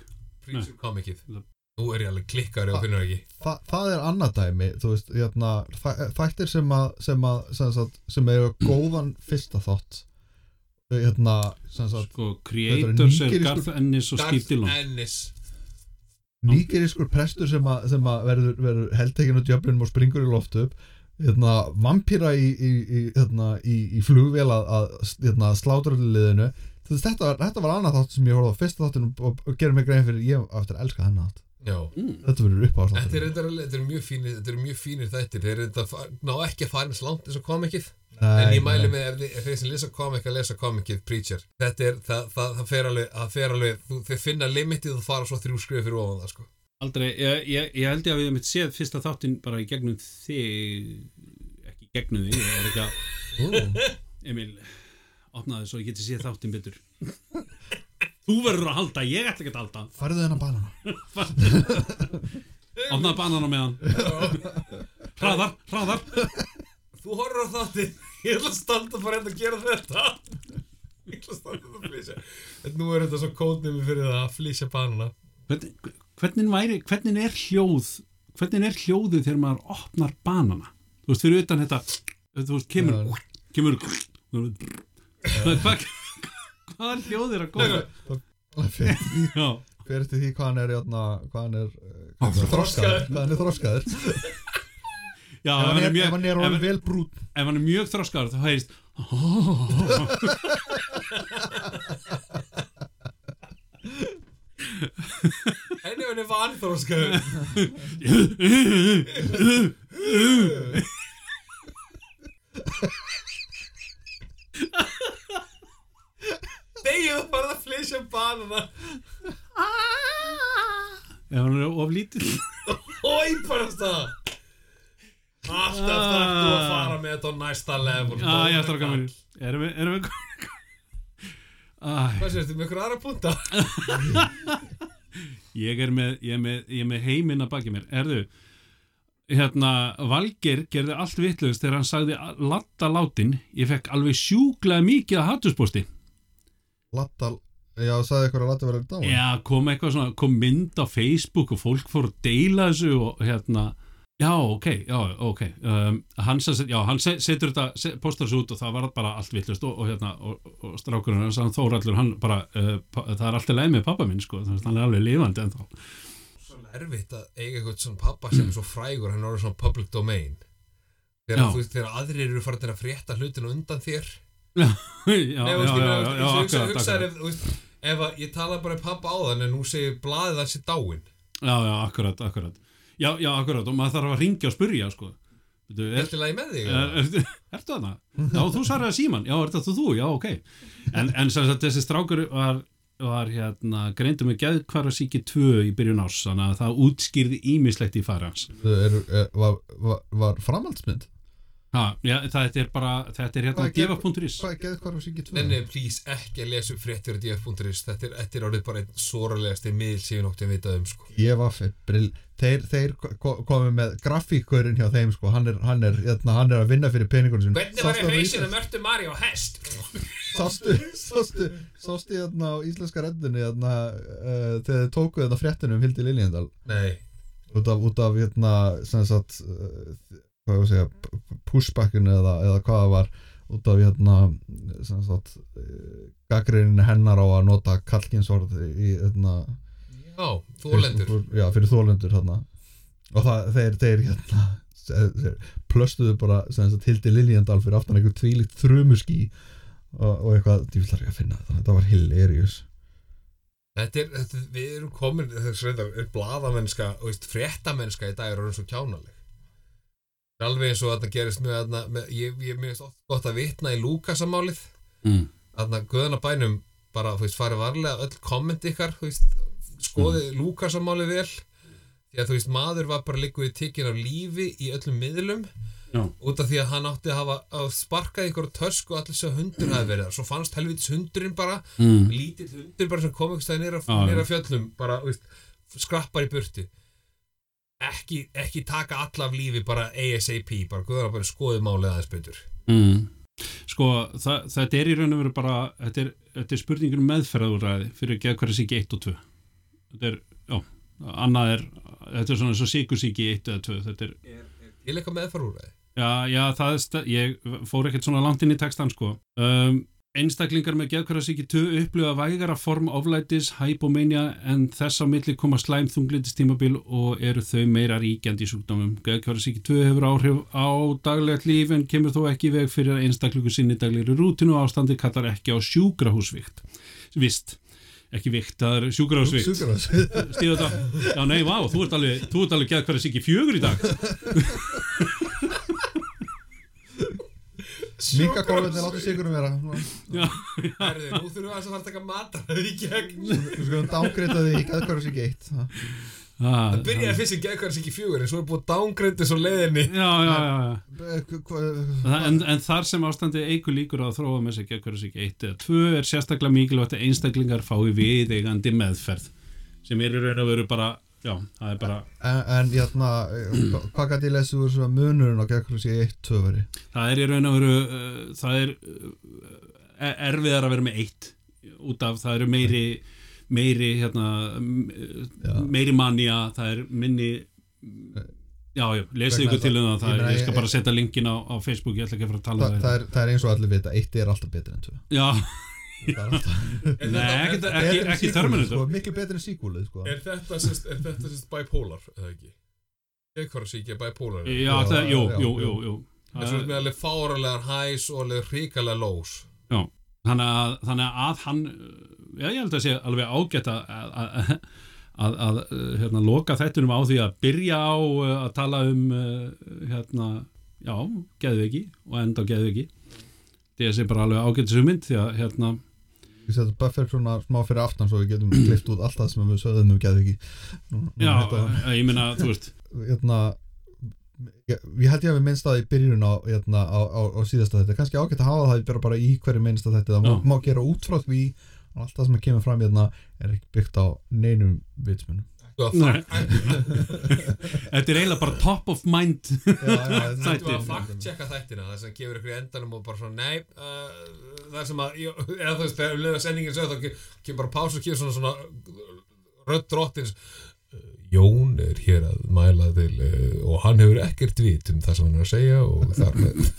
Preacher Comicið, The- nú er ég alveg klikkar og finnur ekki Þa, það er annað dæmi þú veist, hérna, þæ- þættir sem að sem að, sem sagt, sem eru góðan fyrsta þátt hérna, sem sagt, sko, Creators er Garth Ennis og Steve Dillon Ennis. Nýgerískur prestur sem að, sem að verður, verður heldtekinn á djöflinum og springur í loftu upp. Hérna, vampýra í, í, í, hérna, í, í flugvél að, að hérna, sláturliðinu þetta, var- þetta var annað þátt sem ég horfði á. Fyrsta þáttunum og, og gerir mig grein fyrir ég eftir að elska þennan þátt mm. þetta verður upp á Þetta er, þáttunum þetta, er, þetta er mjög fínir þetta er mjög fínir þættir. Þeir eru þetta ná ekki að fara eins langt eins og komikið. En ég mæli með ef þið- ef þeir sem lesa komik að lesa komikið Preacher. Þetta er, það, það, það fer alveg, það fer alveg þú, þeir finna limitið og fara svo þrjú skrif fyrir ofan það sko. Aldrei, ég, ég, ég held ég að við mitt séð fyrsta þáttinn bara í gegnum þig ekki gegnum þig, ég er ekki að Emil, opnaði svo ég geti séð þáttinn betur Þú verður að halda, ég ætla ekki að halda. Farðu þennan banana. Opnaði banana með hann. Hraðar, hraðar. Þú horfður á þáttinn. Ég ætla að standa bara hérna að gera þetta. Ég ætla að standa að flýsja en nú er þetta svo kódnumi fyrir það að flýsja banana. Hvernig, hvernig, væri, hvernig er hljóð hvernig er hljóðið þegar maður opnar banana? Þú veist, fyrir utan þetta þú veist, kemur kemur hvað hvað er hljóðið að góða fyrir já, fyrir því hvað hann er hérna, hvað hann er eh, er þroskaður hvað hann er þroskaður já ef hann er, mjög, ef hann er ef, vel brút ef hann er mjög þroskaður þá heyrist en ef hann er vanþróskaður Þegið bara að flýsja banana. Ef hann er of lítill Ói bara það Alltaf þarf þú að fara með þetta á næsta level. Já, ég ætla að koma erum við erum við Hvað sést þið með ykkur aðra punta? ég er með, ég er með, ég er með heiminn að baki mér. Erðu hérna, Valger gerði allt vitlaust þegar hann sagði latta látin. Ég fekk alveg sjúklega mikið að hattusposti Latta, já, sagði ykkur að Latta verið dáin. Já, kom eitthvað svona, kom mynd á Facebook og fólk fór að deila þessu og hérna, já, ok já, ok, um, hann, sagt- já, hann se- setur þetta, se, postar þessu út og það var bara allt vitlaust og, og hérna og, og strákurinn, hans, hann Þórallur, hann bara uh, pa, það er alltaf leið með pappa minn, sko þannig að hann er alveg lifandi en þá Svo erfitt að eiga eitthvað svona pappa sem er svo frægur hann er svona public domain. Þegar, þú þegar aðrir eru farin að frétta hlutinu undan þér já, Nei, já, veist, já, já, já, veist, hugsa- akkurat, ef, að ég tala bara um pappa á þann en nú segir blaðið í dáin. Já, já, akkurat, akkurat. Já, já, akkurat, og maður þarf að ringja og spurja sko. Er er, að ég með þig er, er, Ertu þarna? Já, þú svaraði síman Já, er þetta þú? Já, ok. En, en sem sagt, þessi strákur var, var hérna, greindu með geðkvarasíki 2 í byrjun árs, þannig að það útskýrði ímislegt í er, er, var, var, var framhaldsmynd ha, já, þetta er bara, þetta er hérna Hvað er gefa.is hvað er geð hvað var síkið Nei, nei, please, ekki að lesa upp fréttir á df.is þetta er, þetta er orðið bara einn soralegasti miðl sem ég noktið að vita um sko. ég var fyrir brill þeir, þeir ko- komu með grafíkurinn hjá þeim sko. hann, er, hann, er, hérna, hann er að vinna fyrir peningunum sinum. Hvernig var Sástu ég á hausin íslensk- að mörtu Mari á hest? sástu, sástu, sástu hérna á íslenska reddunni hérna, uh, þegar þið tókuðu þetta fréttinu um Hildi Liljendal Nei, út af, út af hérna sem sagt uh, hvað ég að segja pushbackinu eða, eða hvað það var út af hérna uh, gaggrinni hennar á að nota kalkinsorð í hérna já, þólendur já, fyrir þólendur hérna og það, þeir, þeir hérna plöstuðu bara sagt Hildi Liljendal fyrir aftan einhver tvílíkt þrumuský og, og eitthvað, ég vil þar ekki að finna þetta? Þetta var hilarious. Þetta er, þetta, við erum komin þess að þetta er bladamennska og fréttamennska í dag er orðin svo kjánaleg alveg eins og þetta gerist mjög þarna, með, ég, ég oft gott að vitna í Lukasamálið mm. þarna guðana bænum bara, þú veist, farið varlega öll komment ykkar, veist, skoðið mm. Lukasamálið vel því að þú veist, maður var bara líkuð í tikkin af lífi í öllum miðlum Já. út af því að hann átti að hafa að sparka einhverju tösku og allir þessu hundur hafi verið svo fannst helvitis hundurinn bara mm. lítill hundur bara sem kom Já, já. nýra fjöllum bara, veist, skrappar í burtu ekki, ekki taka alla af lífi bara ASAP, bara guðar að bara skoðu málið aðeins betur. Mm. Sko, það, þetta er í raun og veru bara þetta er, þetta er spurningur um meðferðaúræði fyrir geðkværisíki 1 og 2 þetta er, já, annað er þetta er svona eins og síkursíki 1 eða 2 þetta er, til eitthvað meðfarúræði já, já, það er ég fór ekkert svona langt inn í textan sko. Um, einstaklingar með geðkværisíki 2 upplifa vægara form oflætis hypomania en þess á milli koma slæm þunglindistímabil og eru þau meira ríkjandi í sjúkdómum. Geðkværisíki 2 hefur áhrif á daglegt líf en kemur þó ekki veg fyrir að einstaklingu sinni daglegri rútinu og ástandi kallar ekki á sjúkrahúsvikt. Vist, ekki vikt, það er sjúkrahúsvikt. Sjúkrahús. Stíðu þetta? Já, nei, vá, þú ert alveg, alveg geðkværisíki fjögur í dag. Minka kólvetni láta sigurum vera Já, Herði, nú þurfum við að fara að taka matar í gegn. Við skulum dángreita því ekki að hverju sig eitt Ah, það byrjaði fyrst geðkvæðars ekki fjögur en svo er búið dángrendi svo leiðinni. Já, já, já, já. Hvað En, en þar sem ástandi eigur líkur á að þróa með sig sig eitt eða tvö er sérstaklega mikilvægt að einstaklingar fái viðeigandi meðferð sem er í raun og veru bara já, það er bara, En, en játna, hvað gæti ég lesi úr svona munurinn á gegn sig eitt tvöfari það er í raun og veru uh, það er uh, erfiðar að vera með eitt út af það eru meiri meiri hérna Já. meiri manja, það er minni já, já, lesið ykkur til um það, það ég er, ég skal bara setja linkin á, á Facebook, ég ætla ekki að fara að tala um það, er, það er eins og allir vita, eitt er alltaf betur en tvö. Já, Er Er nei, ekki, er- Terminator sko, Miklu betur en síkúlið sko. Er þetta sérst, er þetta sérst bipolar, eða ekki? Ekki er bipolar já, Já, það, jú, já, jú, jú. jú. Það er svona með alveg fáralegar hæs og alveg hrikalega lós þannig að, þannig að hann já, ég held að sé alveg ágætt að að, að, að, að hérna, loka þettunum á því að byrja á uh, að tala um uh, hérna, já, geðviki og enda á geðviki það sé bara alveg ágætt þessu mynd því að hérna, Við setjum buffer svona smá fyrir aftan svo við getum klift út allt það sem við sögðum um geðu ekki já, ég meina, þú veist. Hérna ég, ég held ég að við minnst það í byrjun á, hérna, á, á, á síðasta þetta kannski ágætt að hafa það bara, bara í hverju minnst þetta það má, má gera út frá því að allt það sem kemur fram hérna er ekki byggt á neinum vitsmunum. að þetta er eiginlega bara top of mind já, já, Þættir. fakt-checka þættina það sem gefur ykkur í endanum og bara svona nei, uh, það er sem að jú, eða þú veist, þegar leiða sendingin sögð þá ke- kemur bara pás og kemur svona svona rödd drottins uh, Jón er hér að mæla til uh, og hann hefur ekkert vit um það sem hann er að segja og þar með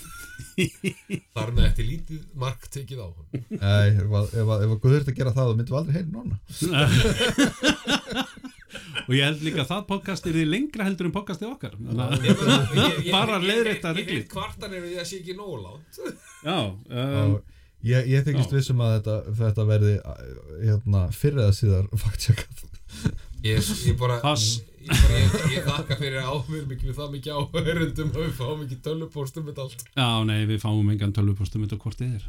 þar með eftir lítið mark tekið á hann Nei, ef, að- ef, að- ef að Guður þetta gera það þá myndum við aldrei heyri núna. Og ég held líka að það podcast er lengra heldur en podcastið okkar. Að- Bara ég- reglur. ég kvartan er við það sé ekki nógu langt. Já, um, ég, ég þykist vissum að þetta, þetta verði hérna, fyrir eða síðar faktjekað ég, ég bara Pass. Ég, þakka fyrir ámur miklu það mikið áhörundum og við fáum ekki tölvupóstum með allt. Já, nei, við fáum engan tölvupostum þetta hvort þið er.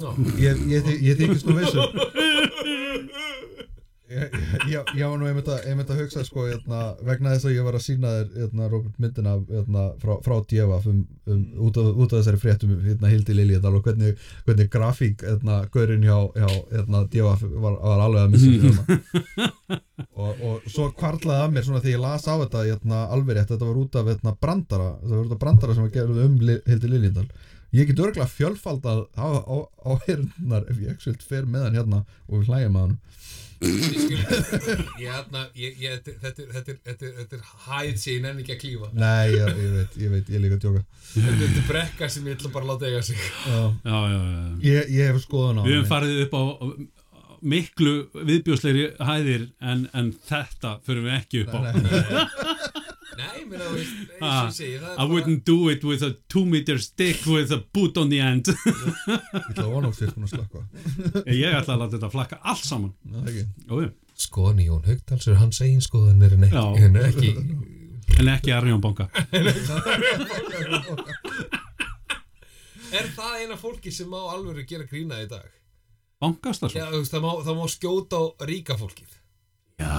Já. ég, ég, þy- ég þykist nú vissum ég, var nú einmitt að, að hugsa sko, hérna, vegna þess að ég var að sína þér hérna, Robert myndina hérna, frá, frá Djefaf um, um, út, út af þessari fréttum Hildi Lilíðal og hvernig, hvernig grafík gaurinn hjá, hjá Djefaf var, var alveg að missa og, og svo kvarlaði að mér svona þegar ég las á þetta alveg rétt, þetta var út af brandara það var út af brandara sem var gerð um Hildi Lilíðal ég get örgulega fjölfaldað á, á, á hérnar ef ég ekki fer með hann hérna og við hlægjum að hann Ég skil- ég hérna ég, ég, þetta, þetta, er- þetta, þetta, þetta hæð sem ég nenni ekki að klífa Nei, ég, ég veit, ég veit, ég er líka að djóka þetta er brekka sem ég ætla bara að láta eiga sig Já. já, já, já. Ég, ég hef skoðun á við höfum henni. farið upp á miklu viðbjósleiri hæðir en, en þetta fyrir við ekki upp á Nei, nei. nei, mér að veist eins og Ah, ég segi það er I wouldn't do it with a two meter stick with a boot on the end. Ég ætla að vona sér búin að slökka ég ætla að láta þetta flakka allt saman. Það er ekki. Jú, jú. skoðan í Jón Haugdals er hans eigin skoðan er en ekki, en ekki en ekki Arjón Banka er það eina fólki sem má alveg gera grína í dag? Bankastar Já, það, má, það má skjóta á ríka fólkið já,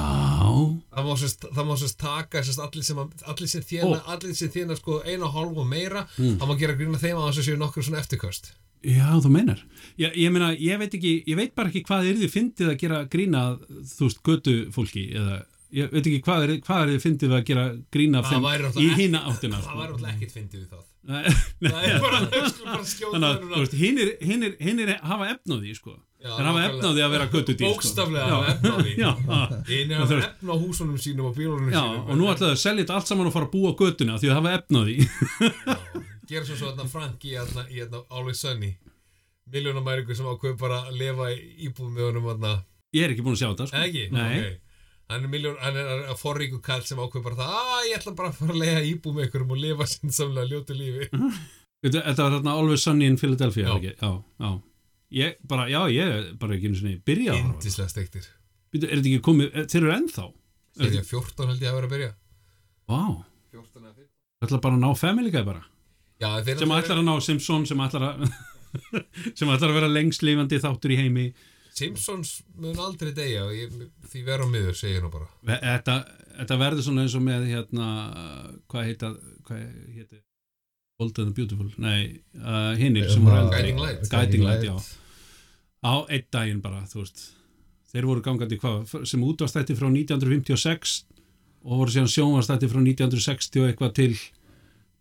það má sérst, það má sérst taka sérst allir sem, að- allir sem þjána allir sem þjána sko einu og hálf og meira Mm. það má gera grína þeim að þess að séu nokkur svona eftirköst Já, þú meinar. Ég, ég meina, ég veit ekki, ég veit bara ekki hvað er þið fyndið að gera grína, að, þú veist, götu fólki, eða, ég veit ekki hvað er, hvað er þið fyndið að gera grína Það þeim væri í náttúrulega hína áttina. það var alltaf ekkert fyndið við það Nei, það er bara, það skulle bara skjóta Þannig að, þú veist, hinnir, hinnir, hinnir hafa efnaði, sko. Já, Þeir hafa nákvæmlega. efnaði að vera göttudýr, sko. bókstaflega Já. hafa efna á því Já, einu þú hafa veist. efna á húsunum sínum og bílunum já, sínum og nú ætlaðu að selja þetta allt saman og fara að búa göttuna því að hafa efnaði. gera svo svo þarna Frank í þarna í þarna Always Sunny miljónamæringu sem ákveður bara að lifa í íbúðum með honum þarna Ég er ekki búin að sjá þetta, sko. ekki? Nei. Ok. hann er miljón, hann er að forríku kall sem ákveður bara það að ég ætla bara að fara að lega íbúð með ykkurum og lifa sinnsamlega ljótu lífi Þetta var þarna Always Sunny in Philadelphia, Ég bara, já, ég er bara ekki einu að horfa á þetta. indislega steiktir. Veitu, Er þetta ekki komið, er- þeir eru ennþá? þegar ég 14 held ég að vera að byrja. Vá, 14 eða 15 það ætlar bara að ná Family Guy bara? Já, þeir sem ætlar að ná Simpson sem ætlar að sem ætlar að vera lengst lifandi þáttur í heimi. Simpsons mun aldrei deyja og ég, því vera á miður segir nú bara. Þetta, þetta verður svona eins og með hérna, hvað heita hvað heita Old and Beautiful, nei, uh, hinnir sem voru eldri. Guiding Light. Guiding Light, já. Á einn daginn bara, þú veist. Þeir voru gangandi hvað, sem útvarstætti frá 1956 og voru síðan sjónvarstætti frá 1960 og eitthvað til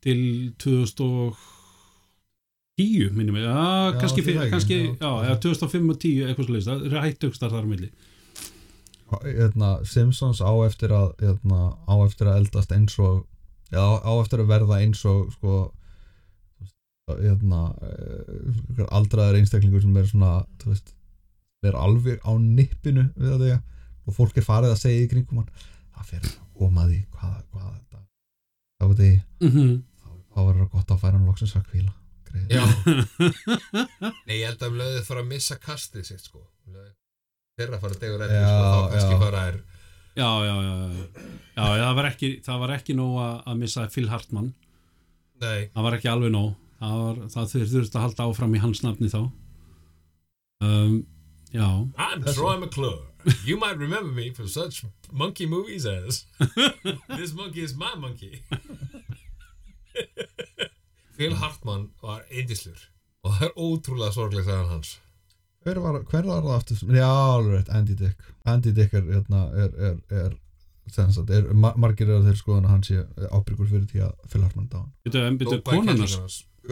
til 2010 minnum við, já, Já, kannski, ekki, kannski já. já, eða 2005 og 10 eitthvað slúðist, það eru hættökstar þar á milli. Hérna, Simpsons á eftir að hérna, á eftir að eldast eins og á eftir að verða eins og sko hérna eh, aldraður einstaklingur sem er svona veist, er alveg á nippinu við að þega og fólk er farið að segja í kringum hann það fer ómaði hvað, hvað þetta þá veit ég, mm -hmm. þá verður það gott að færa hann loksins að kvíla nei, ég held að um löðið fara að missa kastið sitt sko. Um leið þeirra fara að degur eftir sko, þá kannski bara er já, já, já, já, það var ekki það var ekki nóg að, að missa Phil Hartman. Nei, það var ekki alveg nóg var, það þur- þurfti að halda áfram í hans nafni þá. Um, já. I'm Troy McClure. You might remember me from such monkey movies as This monkey is my monkey. Phil Hartman var eindislur og það er ótrúlega sorglega sagðan hans. hver var, hver var það aftur? Já, alveg rétt, Andy Dick. Andy Dick er, hérna, er, er, er, sem sagt, er ma margir er þeir skoðan að hann sé ábyrgur fyrir því að Phil Hartman dá byrju, en byrju, Dópa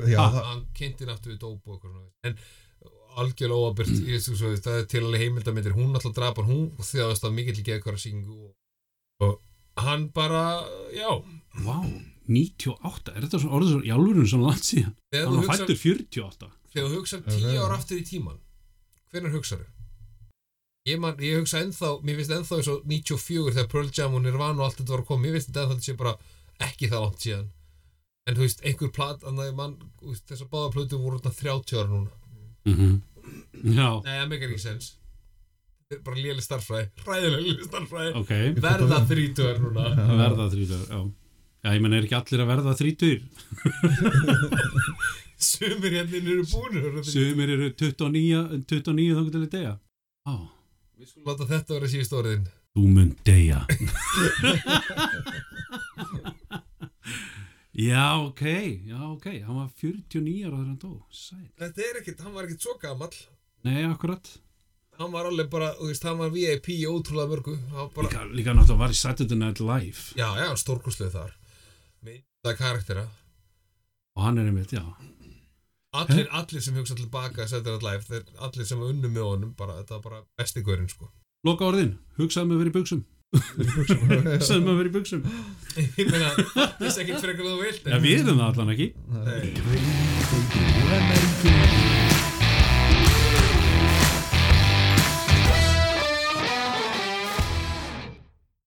já, Ha, það, Hann kynnti náttúrulega dóp og eitthvað svona. En algjörlega veist svo, það er til alveg heimildamindir, hún alltaf drapa hann, hún þjáðast af mikill geðkvara syngu og, og hann bara, já, Vá, 98, er þetta svona orðið svo í alvörunum svona langt síðan? þegar Hann var fættur 48 þegar þú hugsar Ok. 10 ára aftur í tíman hvernig hugsaðu? Ég, man, ég hugsa ennþá, mér finnst ennþá eins og 94 þegar Pearl Jam og Nirvana og allt þetta var að koma, mér finnst þetta ennþá þetta sé bara ekki það langt síðan en þú veist, einhver plat, þessar báða plötu voru þarna 30 ára núna. Mm Já, Nei, það meikar ekki sens. Bara léli starffræði, ræðilega léli starffræði ok. Verða 30 ára núna. Verða 30, já. Já, ég menn er ekki allir að verða 30 Sumir hérna eru búinir Sumir eru 29 29 þá getur við degja Á, Við skulum láta þetta vera síðust orðin. Þú mun degja Já, ok Já, ok, hann var 49 ára þegar hann dó. Sæl Þetta er ekkit, hann var ekkit svo gamall. Nei, akkurat. Hann var alveg bara, þú veist, hann var VIP í ótrúlega mörgu. Bara, Líka, líka náttúrulega var í Saturday Night Live. Já, já, stórkurslega þar. Mynda karaktera og hann er einmitt, já. Allir, allir sem hugsa tilbaka Saturday Night Live, þeir, allir sem var unnu með honum bara, Þetta var bara besti gaurinn, sko. Loka orðin, hugsaði mig verið í buksum Hugsaði mig verið í buksum Ég meina, þess ekkit frekar þú vilt Já, við erum það allan ekki. Nei.